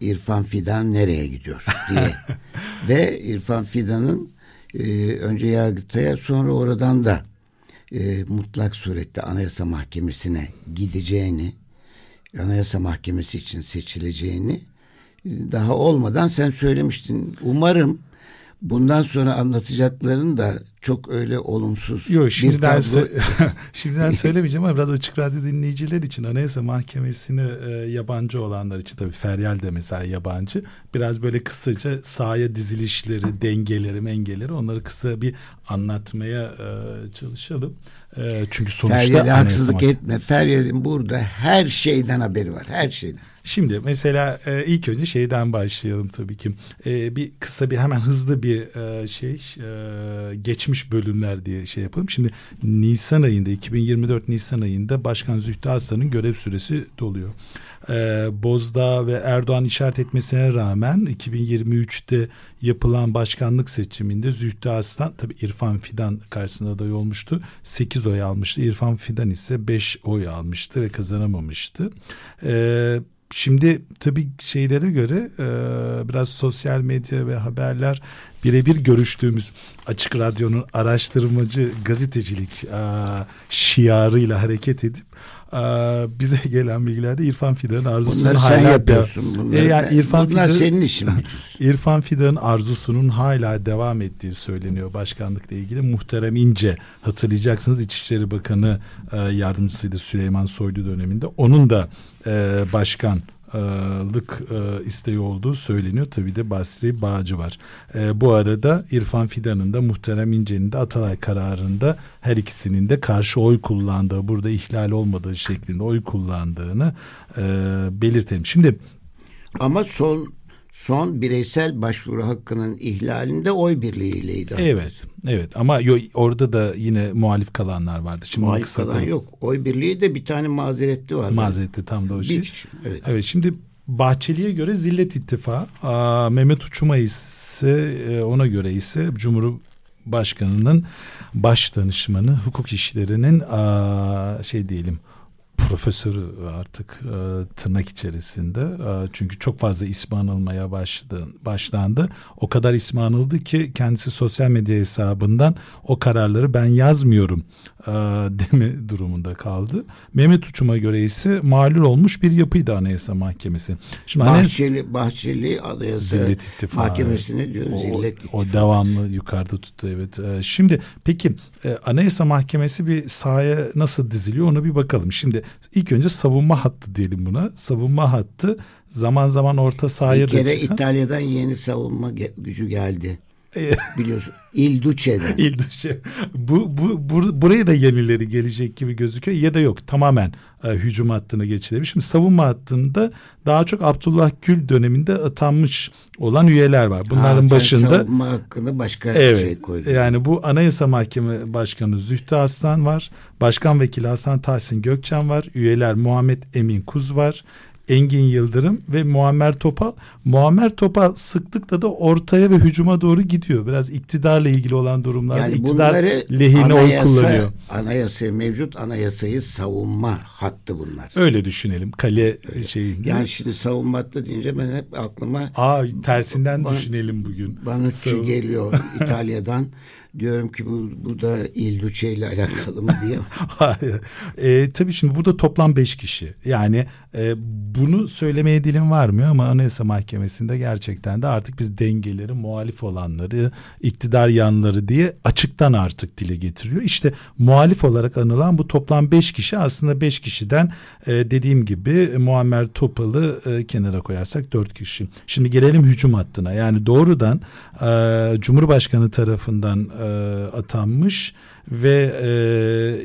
İrfan Fidan nereye gidiyor diye [LAUGHS] ve İrfan Fidan'ın e, önce Yargıtay'a sonra oradan da e, mutlak surette Anayasa Mahkemesi'ne gideceğini Anayasa Mahkemesi için seçileceğini e, daha olmadan sen söylemiştin. Umarım bundan sonra anlatacakların da çok öyle olumsuz Yok şimdiden, bir tablo. [LAUGHS] şimdiden [LAUGHS] söylemeyeceğim ama biraz açık radyo dinleyiciler için Anayasa Mahkemesi'ne e, yabancı olanlar için tabii Feryal de mesela yabancı. Biraz böyle kısaca sahaya dizilişleri, dengeleri, mengeleri onları kısa bir anlatmaya e, çalışalım. E, çünkü sonuçta Feryal'e haksızlık etme. Feryal'in burada her şeyden haberi var. Her şeyden. Şimdi mesela e, ilk önce şeyden başlayalım tabii ki. E, bir kısa bir hemen hızlı bir e, şey e, geçmiş bölümler diye şey yapalım. Şimdi Nisan ayında 2024 Nisan ayında Başkan Zühtü Aslan'ın görev süresi doluyor. E, Bozdağ ve Erdoğan işaret etmesine rağmen 2023'te yapılan başkanlık seçiminde Zühtü Aslan tabi İrfan Fidan karşısında aday olmuştu. 8 oy almıştı. İrfan Fidan ise 5 oy almıştı ve kazanamamıştı. Eee Şimdi tabii şeylere göre e, biraz sosyal medya ve haberler birebir görüştüğümüz Açık Radyo'nun araştırmacı gazetecilik e, şiarıyla hareket edip e, bize [LAUGHS] gelen bilgilerde İrfan Fidan'ın arzusunun Bunları hala sen yapıyorsun. Bunları, e, yani İrfan bunlar Fidan, senin işin. [LAUGHS] İrfan Fidan'ın arzusunun hala devam ettiği söyleniyor başkanlıkla ilgili. Muhterem İnce hatırlayacaksınız İçişleri Bakanı e, yardımcısıydı Süleyman Soylu döneminde. Onun da e, başkan lık e, isteği olduğu söyleniyor. Tabii de Basri Bağcı var. E, bu arada İrfan Fidan'ın da Muhterem İnce'nin de Atalay kararında her ikisinin de karşı oy kullandığı, burada ihlal olmadığı şeklinde oy kullandığını e, belirtelim. Şimdi ama son son bireysel başvuru hakkının ihlalinde oy birliğiyleydi. Evet, evet ama yo, orada da yine muhalif kalanlar vardı. Şimdi muhalif kalan yok. Oy birliği de bir tane mazeretli var. Mazeretli tam da o şey. Bir, evet. evet, şimdi Bahçeli'ye göre Zillet İttifakı, aa, Mehmet Uçuma ise e, ona göre ise Cumhurbaşkanı'nın baş danışmanı hukuk işlerinin aa, şey diyelim profesör artık e, tırnak içerisinde. E, çünkü çok fazla ismi anılmaya başladı, başlandı. O kadar ismi anıldı ki kendisi sosyal medya hesabından o kararları ben yazmıyorum e, deme durumunda kaldı. Mehmet Uçum'a göre ise malul olmuş bir yapıydı Anayasa Mahkemesi. Şimdi Bahçeli, Anayasa, Bahçeli Anayasa Mahkemesi'ne diyor Zillet İttifakı. O devamlı yukarıda tuttu evet. E, şimdi peki e, Anayasa Mahkemesi bir sahaya nasıl diziliyor ona bir bakalım. Şimdi ilk önce savunma hattı diyelim buna. Savunma hattı zaman zaman orta sahaya Bir kere çıkan... İtalya'dan yeni savunma gücü geldi. Biliyorsun Il Duce'den. [LAUGHS] Il Duce. Bu, bu, bu, buraya da yenileri gelecek gibi gözüküyor ya da yok tamamen e, hücum hattına geçilebilir. Şimdi savunma hattında daha çok Abdullah Gül döneminde atanmış olan üyeler var. Bunların ha, başında savunma hakkında başka evet, şey koydun. Yani bu Anayasa Mahkeme Başkanı Zühtü Aslan var. Başkan Vekili Hasan Tahsin Gökçen var. Üyeler Muhammed Emin Kuz var. Engin Yıldırım ve Muammer Topal. Muammer Topal sıklıkla da ortaya ve hücuma doğru gidiyor. Biraz iktidarla ilgili olan durumlarda yani iktidar lehine anayasa, oy kullanıyor. Anayasa mevcut anayasayı savunma hattı bunlar. Öyle düşünelim. Kale şeyinde. Yani şimdi savunma hattı deyince ben hep aklıma Aa tersinden bana, düşünelim bugün. Banucci geliyor [LAUGHS] İtalya'dan. Diyorum ki bu, bu da Il Duce ile alakalı mı diye. [LAUGHS] Hayır. E, tabii şimdi burada toplam beş kişi. Yani e, bunu söylemeye dilim varmıyor ama Anayasa Mahkemesi'nde gerçekten de artık biz dengeleri, muhalif olanları, iktidar yanları diye açıktan artık dile getiriyor. İşte muhalif olarak anılan bu toplam beş kişi aslında beş kişiden e, dediğim gibi Muammer Topal'ı e, kenara koyarsak dört kişi. Şimdi gelelim hücum hattına. Yani doğrudan e, Cumhurbaşkanı tarafından e, atanmış ve e,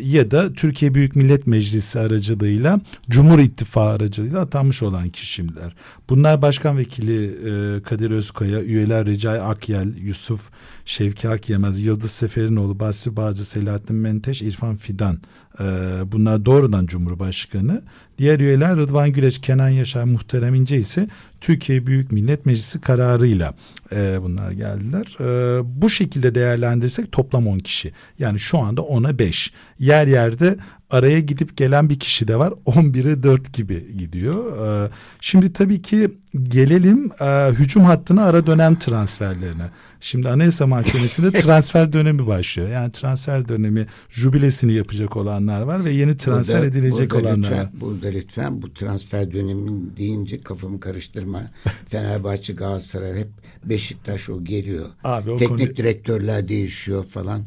ya da Türkiye Büyük Millet Meclisi aracılığıyla Cumhur İttifakı aracılığıyla atanmış olan kişiler. Bunlar Başkan Vekili e, Kadir Özkaya, üyeler Recai Akyel, Yusuf Şevki Akyemez, Yıldız Seferinoğlu, Basri Bağcı, Selahattin Menteş, İrfan Fidan. E, bunlar doğrudan Cumhurbaşkanı. Diğer üyeler Rıdvan Güleç, Kenan Yaşar, Muhterem İnce ise Türkiye Büyük Millet Meclisi kararıyla e, bunlar geldiler. E, bu şekilde değerlendirirsek toplam 10 kişi. Yani şu anda 10'a 5. Yer yerde araya gidip gelen bir kişi de var. [LAUGHS] 11'e 4 gibi gidiyor. E, şimdi tabii ki gelelim e, hücum hattına ara dönem transferlerine. Şimdi Anayasa Mahkemesi'nde [LAUGHS] transfer dönemi başlıyor. Yani transfer dönemi jubilesini yapacak olanlar var ve yeni transfer burada, edilecek burada olanlar lütfen. Burada lütfen bu transfer dönemin deyince kafamı karıştırma. [LAUGHS] Fenerbahçe, Galatasaray hep Beşiktaş o geliyor. Abi, o Teknik konu... direktörler değişiyor falan.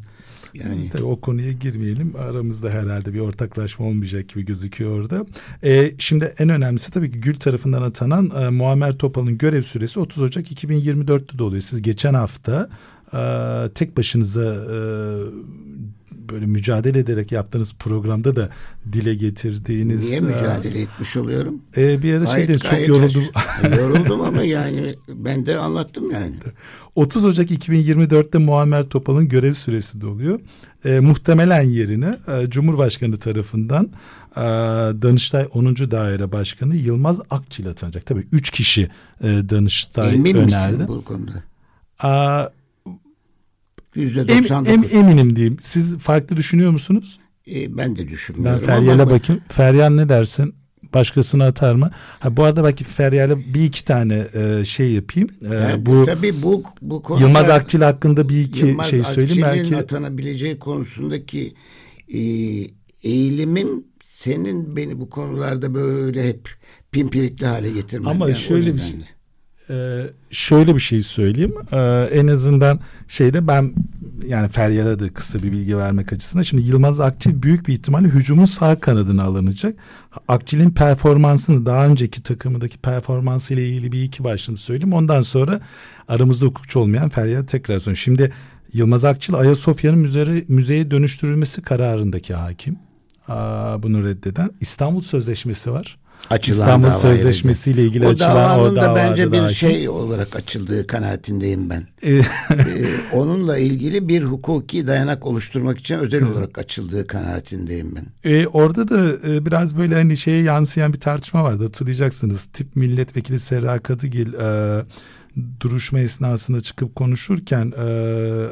Yani. Tabii o konuya girmeyelim. Aramızda herhalde bir ortaklaşma olmayacak gibi gözüküyor orada. Ee, şimdi en önemlisi tabii ki Gül tarafından atanan e, Muammer Topal'ın görev süresi 30 Ocak 2024'te doluyor. Siz geçen hafta e, tek başınıza e, böyle mücadele ederek yaptığınız programda da dile getirdiğiniz. Niye mücadele etmiş oluyorum? E, bir ara şeyde çok yoruldum. yoruldum ama yani ben de anlattım yani. [LAUGHS] 30 Ocak 2024'te Muammer Topal'ın görev süresi doluyor. E, muhtemelen yerine e, Cumhurbaşkanı tarafından e, Danıştay 10. Daire Başkanı Yılmaz Akçil atanacak. Tabii 3 kişi e, Danıştay Emin önerdi. misin bu konuda? Aa, %99. Em, em, eminim diyeyim. Siz farklı düşünüyor musunuz? E, ben de düşünmüyorum. Ben Feryal'e bakayım. Feryal ne dersin? Başkasını atar mı? Ha, bu arada belki Feryal'e bir iki tane e, şey yapayım. E, yani, bu tabii bu bu konuda Yılmaz Akçil hakkında bir iki Yılmaz şey söyleyeyim Akçil'in belki. atanabileceği konusundaki e, eğilimim senin beni bu konularda böyle hep pimpirikli hale getirmen. Ama yani, şöyle bir şey. Ee, şöyle bir şey söyleyeyim. Ee, en azından şeyde ben yani Feryal'a da kısa bir bilgi vermek açısından. Şimdi Yılmaz Akçil büyük bir ihtimalle hücumun sağ kanadına alınacak. Akçil'in performansını daha önceki takımındaki performansı ile ilgili bir iki başlığını söyleyeyim. Ondan sonra aramızda hukukçu olmayan Feryal tekrar sonra. Şimdi Yılmaz Akçil Ayasofya'nın müze, müzeye dönüştürülmesi kararındaki hakim. Aa, bunu reddeden İstanbul Sözleşmesi var. Açılan İstanbul Sözleşmesi ile ilgili o açılan o da bence bir şey olarak açıldığı kanaatindeyim ben. ee, onunla ilgili bir hukuki dayanak oluşturmak için özel olarak açıldığı kanaatindeyim ben. Ee, orada da e, biraz böyle hani şeye yansıyan bir tartışma vardı hatırlayacaksınız. Tip milletvekili Serra Kadıgil e, duruşma esnasında çıkıp konuşurken e,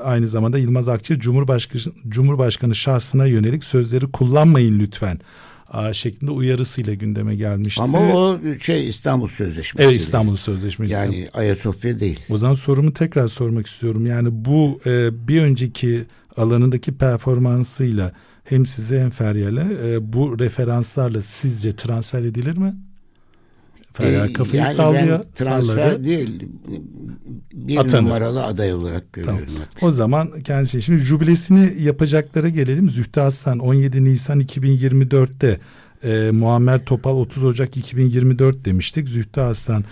aynı zamanda Yılmaz Akçı Cumhurbaşkanı, Cumhurbaşkanı şahsına yönelik sözleri kullanmayın lütfen şeklinde uyarısıyla gündeme gelmişti. Ama o şey İstanbul Sözleşmesi. Evet İstanbul Sözleşmesi. Yani Ayasofya değil. O zaman sorumu tekrar sormak istiyorum. Yani bu e, bir önceki alanındaki performansıyla hem size hem Feryal'e e, bu referanslarla sizce transfer edilir mi? Feryal kafayı yani sallıyor. Ben transfer salladı. değil bir Atanır. numaralı aday olarak görüyorum. Tamam. O zaman kendisi şimdi jübilesini yapacaklara gelelim. Zühtü Aslan 17 Nisan 2024'te e, Muammer Topal 30 Ocak 2024 demiştik. Zühtü Aslan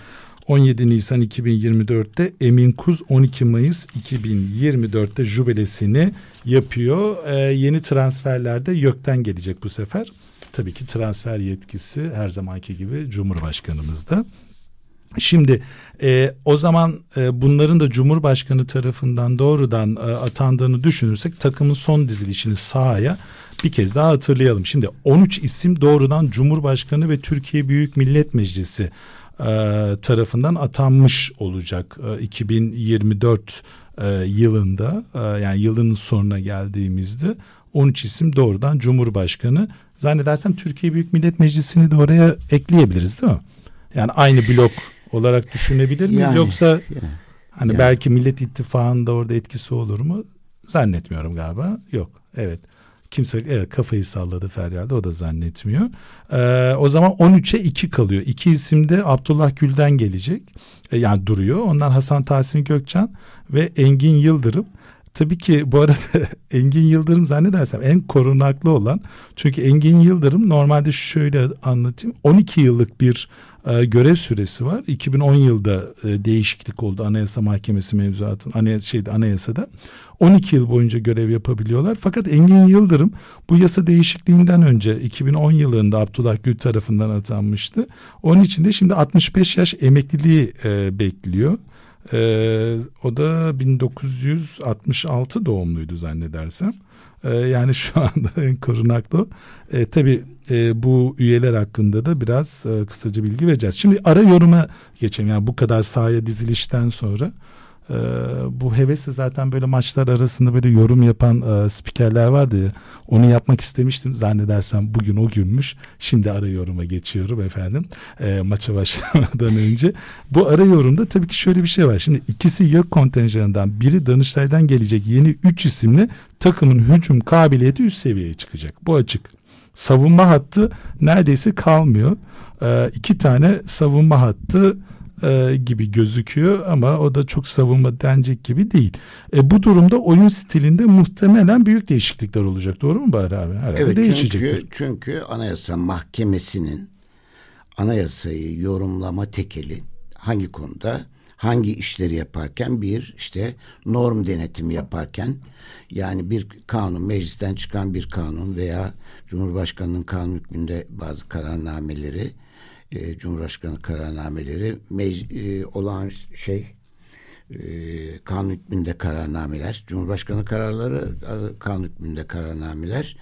17 Nisan 2024'te Emin Kuz 12 Mayıs 2024'te jübilesini yapıyor. E, yeni transferlerde YÖK'ten gelecek bu sefer. Tabii ki transfer yetkisi her zamanki gibi Cumhurbaşkanımızda. Şimdi e, o zaman e, bunların da Cumhurbaşkanı tarafından doğrudan e, atandığını düşünürsek takımın son dizilişini sahaya bir kez daha hatırlayalım. Şimdi 13 isim doğrudan Cumhurbaşkanı ve Türkiye Büyük Millet Meclisi e, tarafından atanmış olacak e, 2024 e, yılında e, yani yılının sonuna geldiğimizde 13 isim doğrudan Cumhurbaşkanı zannedersem Türkiye Büyük Millet Meclisi'ni de oraya ekleyebiliriz değil mi? Yani aynı blok olarak düşünebilir miyiz Yani, yoksa yani. hani yani. belki Millet İttifakı'nda orada etkisi olur mu? Zannetmiyorum galiba. Yok. Evet. Kimse evet kafayı salladı Feryal'de o da zannetmiyor. Ee, o zaman 13'e 2 kalıyor. İki isim de Abdullah Gül'den gelecek. Ee, yani duruyor. Onlar Hasan Tahsin Gökçen ve Engin Yıldırım. Tabii ki bu arada [LAUGHS] Engin Yıldırım zannedersem en korunaklı olan çünkü Engin Yıldırım normalde şöyle anlatayım 12 yıllık bir e, görev süresi var. 2010 yılda e, değişiklik oldu Anayasa Mahkemesi mevzuatın anay şeyde anayasada. 12 yıl boyunca görev yapabiliyorlar. Fakat Engin Yıldırım bu yasa değişikliğinden önce 2010 yılında Abdullah Gül tarafından atanmıştı. Onun için de şimdi 65 yaş emekliliği e, bekliyor. Ee, o da 1966 doğumluydu zannedersem. Ee, yani şu [LAUGHS] anda en korunaklı. Ee, tabii e, bu üyeler hakkında da biraz e, kısaca bilgi vereceğiz. Şimdi ara yoruma geçelim. Yani bu kadar sahaya dizilişten sonra e, bu hevesle zaten böyle maçlar arasında böyle yorum yapan e, spikerler vardı ya. Onu yapmak istemiştim zannedersem bugün o günmüş. Şimdi ara yoruma geçiyorum efendim. E, maça [LAUGHS] başlamadan önce. Bu ara yorumda tabii ki şöyle bir şey var. Şimdi ikisi YÖK kontenjanından biri Danıştay'dan gelecek yeni üç isimle takımın hücum kabiliyeti üst seviyeye çıkacak. Bu açık. Savunma hattı neredeyse kalmıyor. E, iki tane savunma hattı e, gibi gözüküyor ama o da çok savunma denecek gibi değil. E, bu durumda oyun stilinde muhtemelen büyük değişiklikler olacak. Doğru mu Bahri abi? Herhalde evet, değişecektir. Çünkü, çünkü Anayasa Mahkemesi'nin anayasayı yorumlama tekeli hangi konuda? hangi işleri yaparken bir işte norm denetimi yaparken yani bir kanun meclisten çıkan bir kanun veya Cumhurbaşkanı'nın kanun hükmünde bazı kararnameleri e, Cumhurbaşkanı kararnameleri mec, e, olağan şey e, kanun hükmünde kararnameler, Cumhurbaşkanı kararları kanun hükmünde kararnameler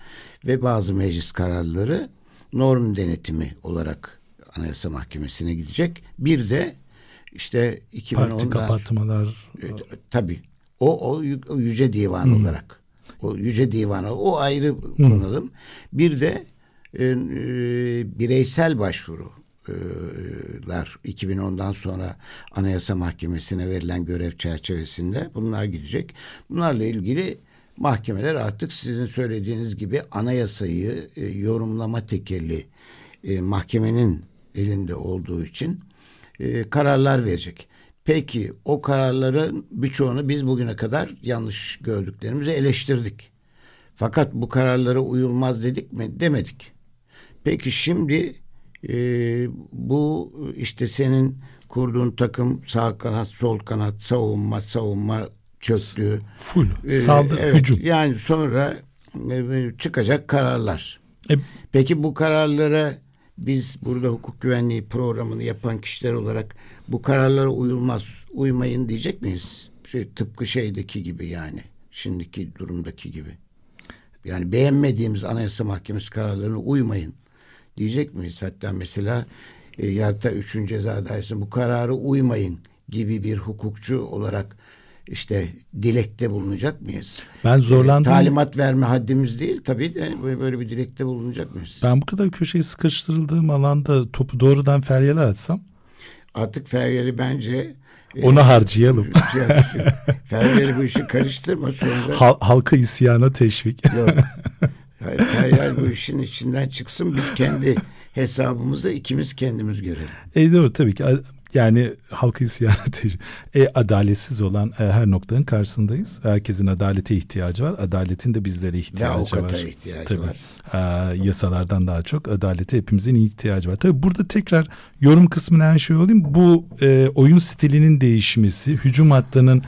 ve bazı meclis kararları norm denetimi olarak Anayasa Mahkemesi'ne gidecek. Bir de işte 2010'da parti kapatmalar e, tabii o o yüce divan hmm. olarak o yüce divana o ayrı konalım. Bir de e, e, bireysel başvuru lar 2010'dan sonra Anayasa Mahkemesi'ne verilen görev çerçevesinde bunlar gidecek. Bunlarla ilgili mahkemeler artık sizin söylediğiniz gibi anayasayı yorumlama tekelli e, mahkemenin elinde olduğu için kararlar verecek. Peki o kararların birçoğunu biz bugüne kadar yanlış gördüklerimizi eleştirdik. Fakat bu kararlara uyulmaz dedik mi? Demedik. Peki şimdi e, bu işte senin kurduğun takım sağ kanat, sol kanat, savunma, savunma çöktü. Full. E, Saldırı, evet, hücum. Yani sonra e, çıkacak kararlar. E, Peki bu kararlara biz burada hukuk güvenliği programını yapan kişiler olarak bu kararlara uyulmaz, uymayın diyecek miyiz? Şey, tıpkı şeydeki gibi yani. Şimdiki durumdaki gibi. Yani beğenmediğimiz Anayasa Mahkemesi kararlarına uymayın diyecek miyiz? Hatta mesela e, Yargıtay 3. Ceza Dairesi'ne bu kararı uymayın gibi bir hukukçu olarak işte dilekte bulunacak mıyız? Ben zorlandım. E, talimat verme haddimiz değil tabii de böyle bir dilekte bulunacak mıyız? Ben bu kadar köşeye sıkıştırıldığım alanda topu doğrudan Feryal'e atsam? Artık Feryal'i bence e, onu e, harcayalım. [LAUGHS] Feryal'i bu işi karıştırma sonra. Hal, halka isyana teşvik. Yok. [LAUGHS] Hayır, Feryal bu işin içinden çıksın. Biz kendi hesabımızı ikimiz kendimiz görelim. E doğru tabii ki yani halkı isyanı e, adaletsiz olan e, her noktanın karşısındayız. Herkesin adalete ihtiyacı var. Adaletin de bizlere ihtiyacı var. ihtiyacı Tabii. var. E, yasalardan daha çok adalete hepimizin ihtiyacı var. Tabii burada tekrar yorum kısmına her şey olayım. Bu e, oyun stilinin değişmesi, hücum hattının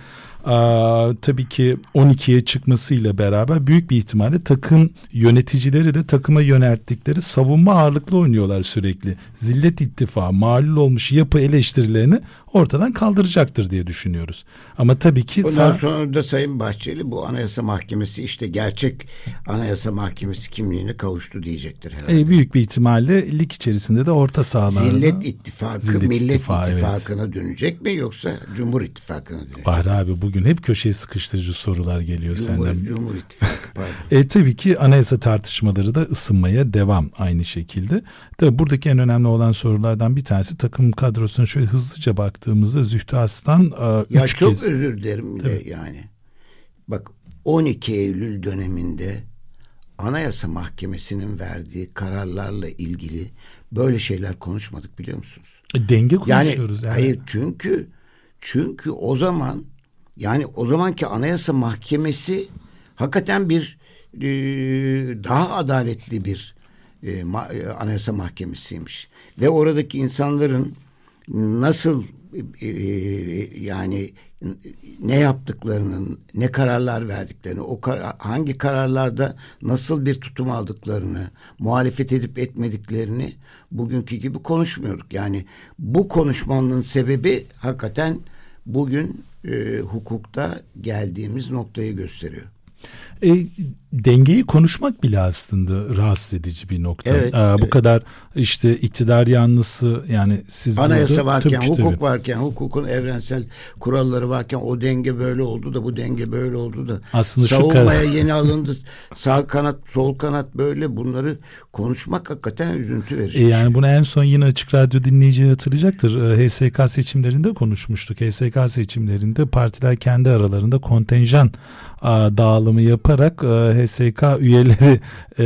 tabii ki 12'ye çıkmasıyla beraber büyük bir ihtimalle takım yöneticileri de takıma yönelttikleri savunma ağırlıklı oynuyorlar sürekli. Zillet ittifakı, malul olmuş yapı eleştirilerini ortadan kaldıracaktır diye düşünüyoruz. Ama tabii ki... Ondan sonra da Sayın Bahçeli bu Anayasa Mahkemesi işte gerçek Anayasa Mahkemesi kimliğine kavuştu diyecektir herhalde. E, büyük bir ihtimalle lig içerisinde de orta sahalarda... Zillet İttifakı Zillet Millet İttifakı, İttifakı'na evet. dönecek mi yoksa Cumhur İttifakı'na dönecek mi? Bahri abi bugün hep köşeye sıkıştırıcı sorular geliyor Cumhur, senden. Cumhur İttifakı pardon. [LAUGHS] e, tabii ki anayasa tartışmaları da ısınmaya devam aynı şekilde. Tabii buradaki en önemli olan sorulardan bir tanesi takım kadrosuna şöyle hızlıca baktı baktığımızda Zühtü Aslan e, ya çok kez... özür dilerim de yani. Bak 12 Eylül döneminde Anayasa Mahkemesi'nin verdiği kararlarla ilgili böyle şeyler konuşmadık biliyor musunuz? E, denge konuşuyoruz yani. yani. Hayır çünkü çünkü o zaman yani o zamanki Anayasa Mahkemesi hakikaten bir e, daha adaletli bir e, ma, e, Anayasa Mahkemesiymiş ve oradaki insanların nasıl e, yani ne yaptıklarının, ne kararlar verdiklerini, o kar, hangi kararlarda nasıl bir tutum aldıklarını, muhalefet edip etmediklerini bugünkü gibi konuşmuyorduk. Yani bu konuşmanın sebebi hakikaten bugün e, hukukta geldiğimiz noktayı gösteriyor. E, dengeyi konuşmak bile aslında rahatsız edici bir nokta. Evet, ee, bu evet. kadar işte iktidar yanlısı yani siz anayasa burada, varken, hukuk tabii. varken, hukukun evrensel kuralları varken o denge böyle oldu da bu denge böyle oldu da aslında savunmaya şu yeni alındı. [LAUGHS] Sağ kanat, sol kanat böyle bunları konuşmak hakikaten üzüntü verici. E yani bunu en son yine açık radyo dinleyici hatırlayacaktır. E, HSK seçimlerinde konuşmuştuk. HSK seçimlerinde partiler kendi aralarında kontenjan dağılımı yaparak HSK üyeleri e,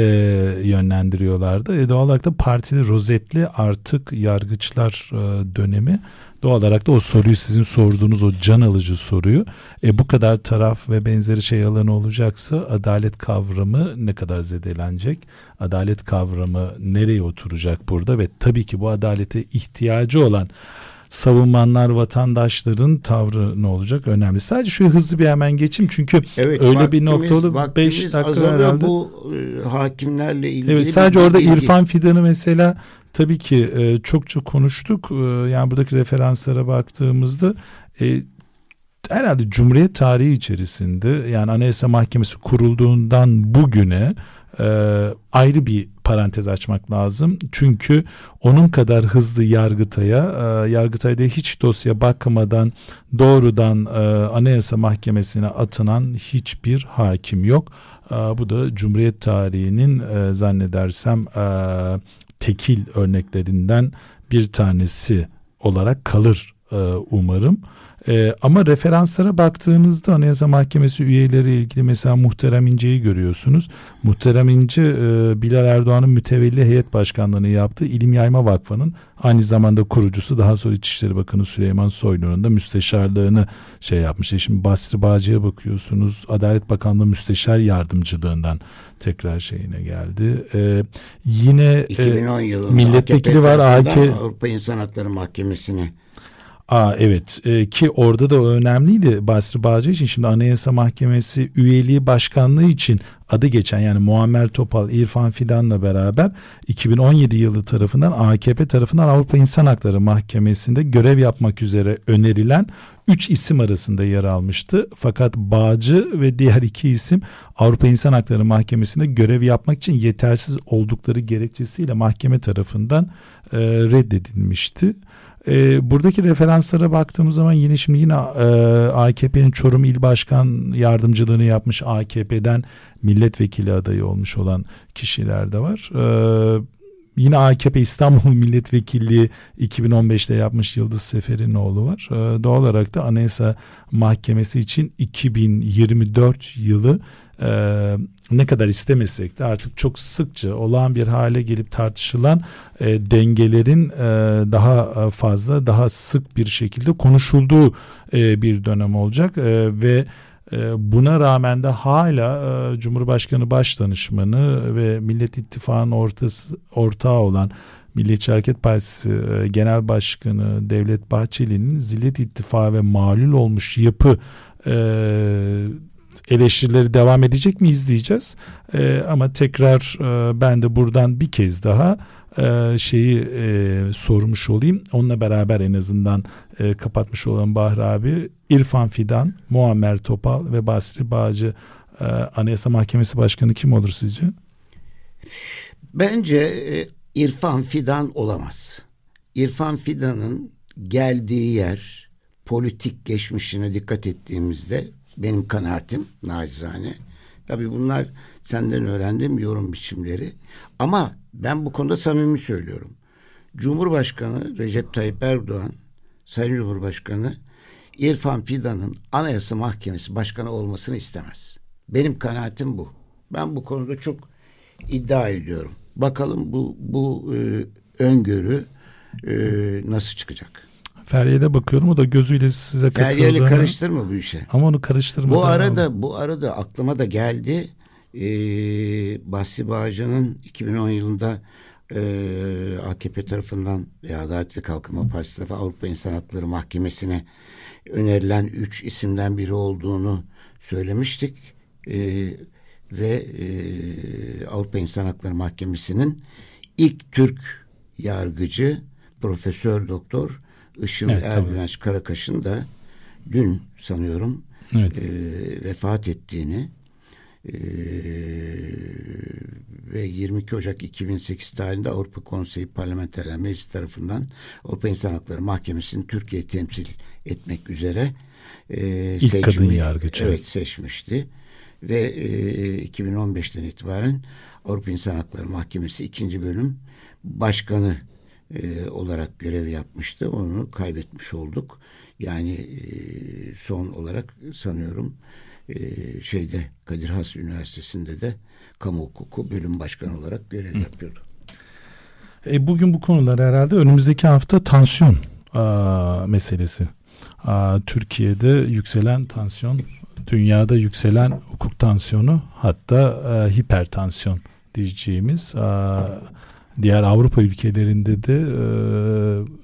yönlendiriyorlardı. E, doğal olarak da partili rozetli artık yargıçlar e, dönemi doğal olarak da o soruyu sizin sorduğunuz o can alıcı soruyu e, bu kadar taraf ve benzeri şey alanı olacaksa adalet kavramı ne kadar zedelenecek? Adalet kavramı nereye oturacak burada ve tabii ki bu adalete ihtiyacı olan savunmanlar vatandaşların tavrı ne olacak önemli. Sadece şöyle hızlı bir hemen geçeyim çünkü evet, öyle vaktimiz, bir noktalı 5 dakika herhalde. Bu e, hakimlerle ilgili. Evet sadece orada bilgi. İrfan Fidan'ı mesela tabii ki e, çokça konuştuk. E, yani buradaki referanslara baktığımızda e, herhalde Cumhuriyet tarihi içerisinde yani Anayasa Mahkemesi kurulduğundan bugüne e, ayrı bir parantez açmak lazım. Çünkü onun kadar hızlı Yargıtay'a, e, Yargıtay'da hiç dosya bakmadan doğrudan e, Anayasa Mahkemesi'ne atınan hiçbir hakim yok. E, bu da Cumhuriyet tarihinin zannedersem tekil örneklerinden bir tanesi olarak kalır umarım. E, ama referanslara baktığınızda Anayasa Mahkemesi üyeleri ilgili mesela Muhterem İnce'yi görüyorsunuz. Muhterem İnce e, Bilal Erdoğan'ın mütevelli heyet başkanlığını yaptığı İlim Yayma Vakfı'nın aynı zamanda kurucusu daha sonra İçişleri Bakanı Süleyman Soylu'nun da müsteşarlığını şey yapmış. E şimdi Basri Bağcı'ya bakıyorsunuz Adalet Bakanlığı müsteşar yardımcılığından tekrar şeyine geldi. Ee, yine 2010 yılında milletvekili var AK Avrupa İnsan Hakları Mahkemesi'ne Aa, evet e, ki orada da önemliydi Basri Bağcı için şimdi Anayasa Mahkemesi üyeliği başkanlığı için adı geçen yani Muammer Topal, İrfan Fidan'la beraber 2017 yılı tarafından AKP tarafından Avrupa İnsan Hakları Mahkemesi'nde görev yapmak üzere önerilen 3 isim arasında yer almıştı. Fakat Bağcı ve diğer iki isim Avrupa İnsan Hakları Mahkemesi'nde görev yapmak için yetersiz oldukları gerekçesiyle mahkeme tarafından e, reddedilmişti. E, buradaki referanslara baktığımız zaman yine şimdi yine e, AKP'nin Çorum İl Başkan yardımcılığını yapmış AKP'den milletvekili adayı olmuş olan kişiler de var. E, yine AKP İstanbul [LAUGHS] Milletvekilliği 2015'te yapmış Yıldız Sefer'in oğlu var. E, doğal olarak da Anayasa Mahkemesi için 2024 yılı e, ne kadar istemesek de artık çok sıkça olağan bir hale gelip tartışılan e, dengelerin e, daha e, fazla daha sık bir şekilde konuşulduğu e, bir dönem olacak. E, ve e, Buna rağmen de hala e, Cumhurbaşkanı Başdanışmanı ve Millet İttifakı'nın ortası, ortağı olan Milliyetçi Hareket Partisi Genel Başkanı Devlet Bahçeli'nin Zillet İttifakı ve malul olmuş yapı eleştirileri devam edecek mi izleyeceğiz. E, ama tekrar e, ben de buradan bir kez daha e, şeyi e, sormuş olayım. Onunla beraber en azından e, kapatmış olan Bahri abi İrfan Fidan, Muammer Topal ve Basri Bağcı e, Anayasa Mahkemesi Başkanı kim olur sizce? Bence e, İrfan Fidan olamaz. İrfan Fidan'ın geldiği yer politik geçmişine dikkat ettiğimizde benim kanaatim nacizane. Tabii bunlar senden öğrendiğim yorum biçimleri. Ama ben bu konuda samimi söylüyorum. Cumhurbaşkanı Recep Tayyip Erdoğan, Sayın Cumhurbaşkanı İrfan Fidan'ın Anayasa Mahkemesi başkanı olmasını istemez. Benim kanaatim bu. Ben bu konuda çok iddia ediyorum. Bakalım bu bu e, öngörü e, nasıl çıkacak? Feryal'e bakıyorum o da gözüyle size katıldığını. Feryal'i karıştırma bu işe. Ama onu karıştırma. Bu arada ama. bu arada aklıma da geldi. Ee, Bahsi Bağcı'nın 2010 yılında e, AKP tarafından ve Adalet ve Kalkınma Partisi tarafından Avrupa İnsan Hakları Mahkemesi'ne önerilen üç isimden biri olduğunu söylemiştik. Ee, ve e, Avrupa İnsan Hakları Mahkemesi'nin ilk Türk yargıcı Profesör Doktor Işıl evet, Ergüvenç Karakaş'ın da dün sanıyorum evet. e, vefat ettiğini e, ve 22 Ocak 2008 tarihinde Avrupa Konseyi Parlamenterler Meclisi tarafından Avrupa İnsan Hakları Mahkemesi'ni Türkiye temsil etmek üzere e, İlk seçmiş, kadın yargıç. Evet seçmişti. Ve e, 2015'ten itibaren Avrupa İnsan Hakları Mahkemesi ikinci bölüm başkanı e, olarak görev yapmıştı. Onu kaybetmiş olduk. Yani e, son olarak sanıyorum e, şeyde Kadir Has Üniversitesi'nde de kamu hukuku bölüm başkanı olarak görev Hı. yapıyordu. E, bugün bu konular herhalde önümüzdeki hafta tansiyon a, meselesi. A, Türkiye'de yükselen tansiyon, dünyada yükselen hukuk tansiyonu hatta a, hipertansiyon diyeceğimiz a, diğer Avrupa ülkelerinde de e,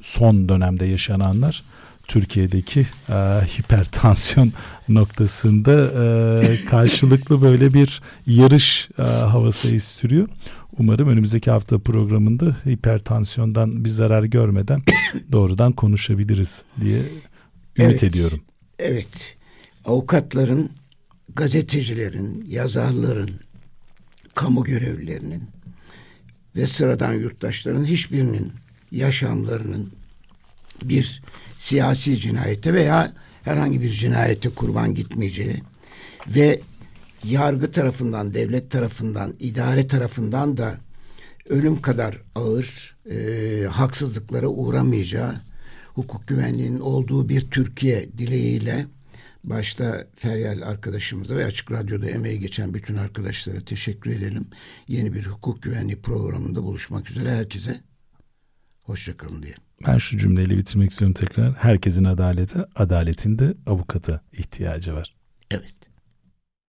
son dönemde yaşananlar Türkiye'deki e, hipertansiyon [LAUGHS] noktasında e, karşılıklı böyle bir yarış e, havası estiriyor. Umarım önümüzdeki hafta programında hipertansiyondan bir zarar görmeden [COUGHS] doğrudan konuşabiliriz diye ümit evet, ediyorum. Evet. Avukatların, gazetecilerin, yazarların, kamu görevlilerinin ve sıradan yurttaşların hiçbirinin yaşamlarının bir siyasi cinayete veya herhangi bir cinayete kurban gitmeyeceği ve yargı tarafından, devlet tarafından, idare tarafından da ölüm kadar ağır e, haksızlıklara uğramayacağı, hukuk güvenliğinin olduğu bir Türkiye dileğiyle başta Feryal arkadaşımıza ve Açık Radyo'da emeği geçen bütün arkadaşlara teşekkür edelim. Yeni bir hukuk güvenliği programında buluşmak üzere herkese hoşçakalın diye. Ben şu cümleyle bitirmek istiyorum tekrar. Herkesin adaleti, adaletinde avukata ihtiyacı var. Evet.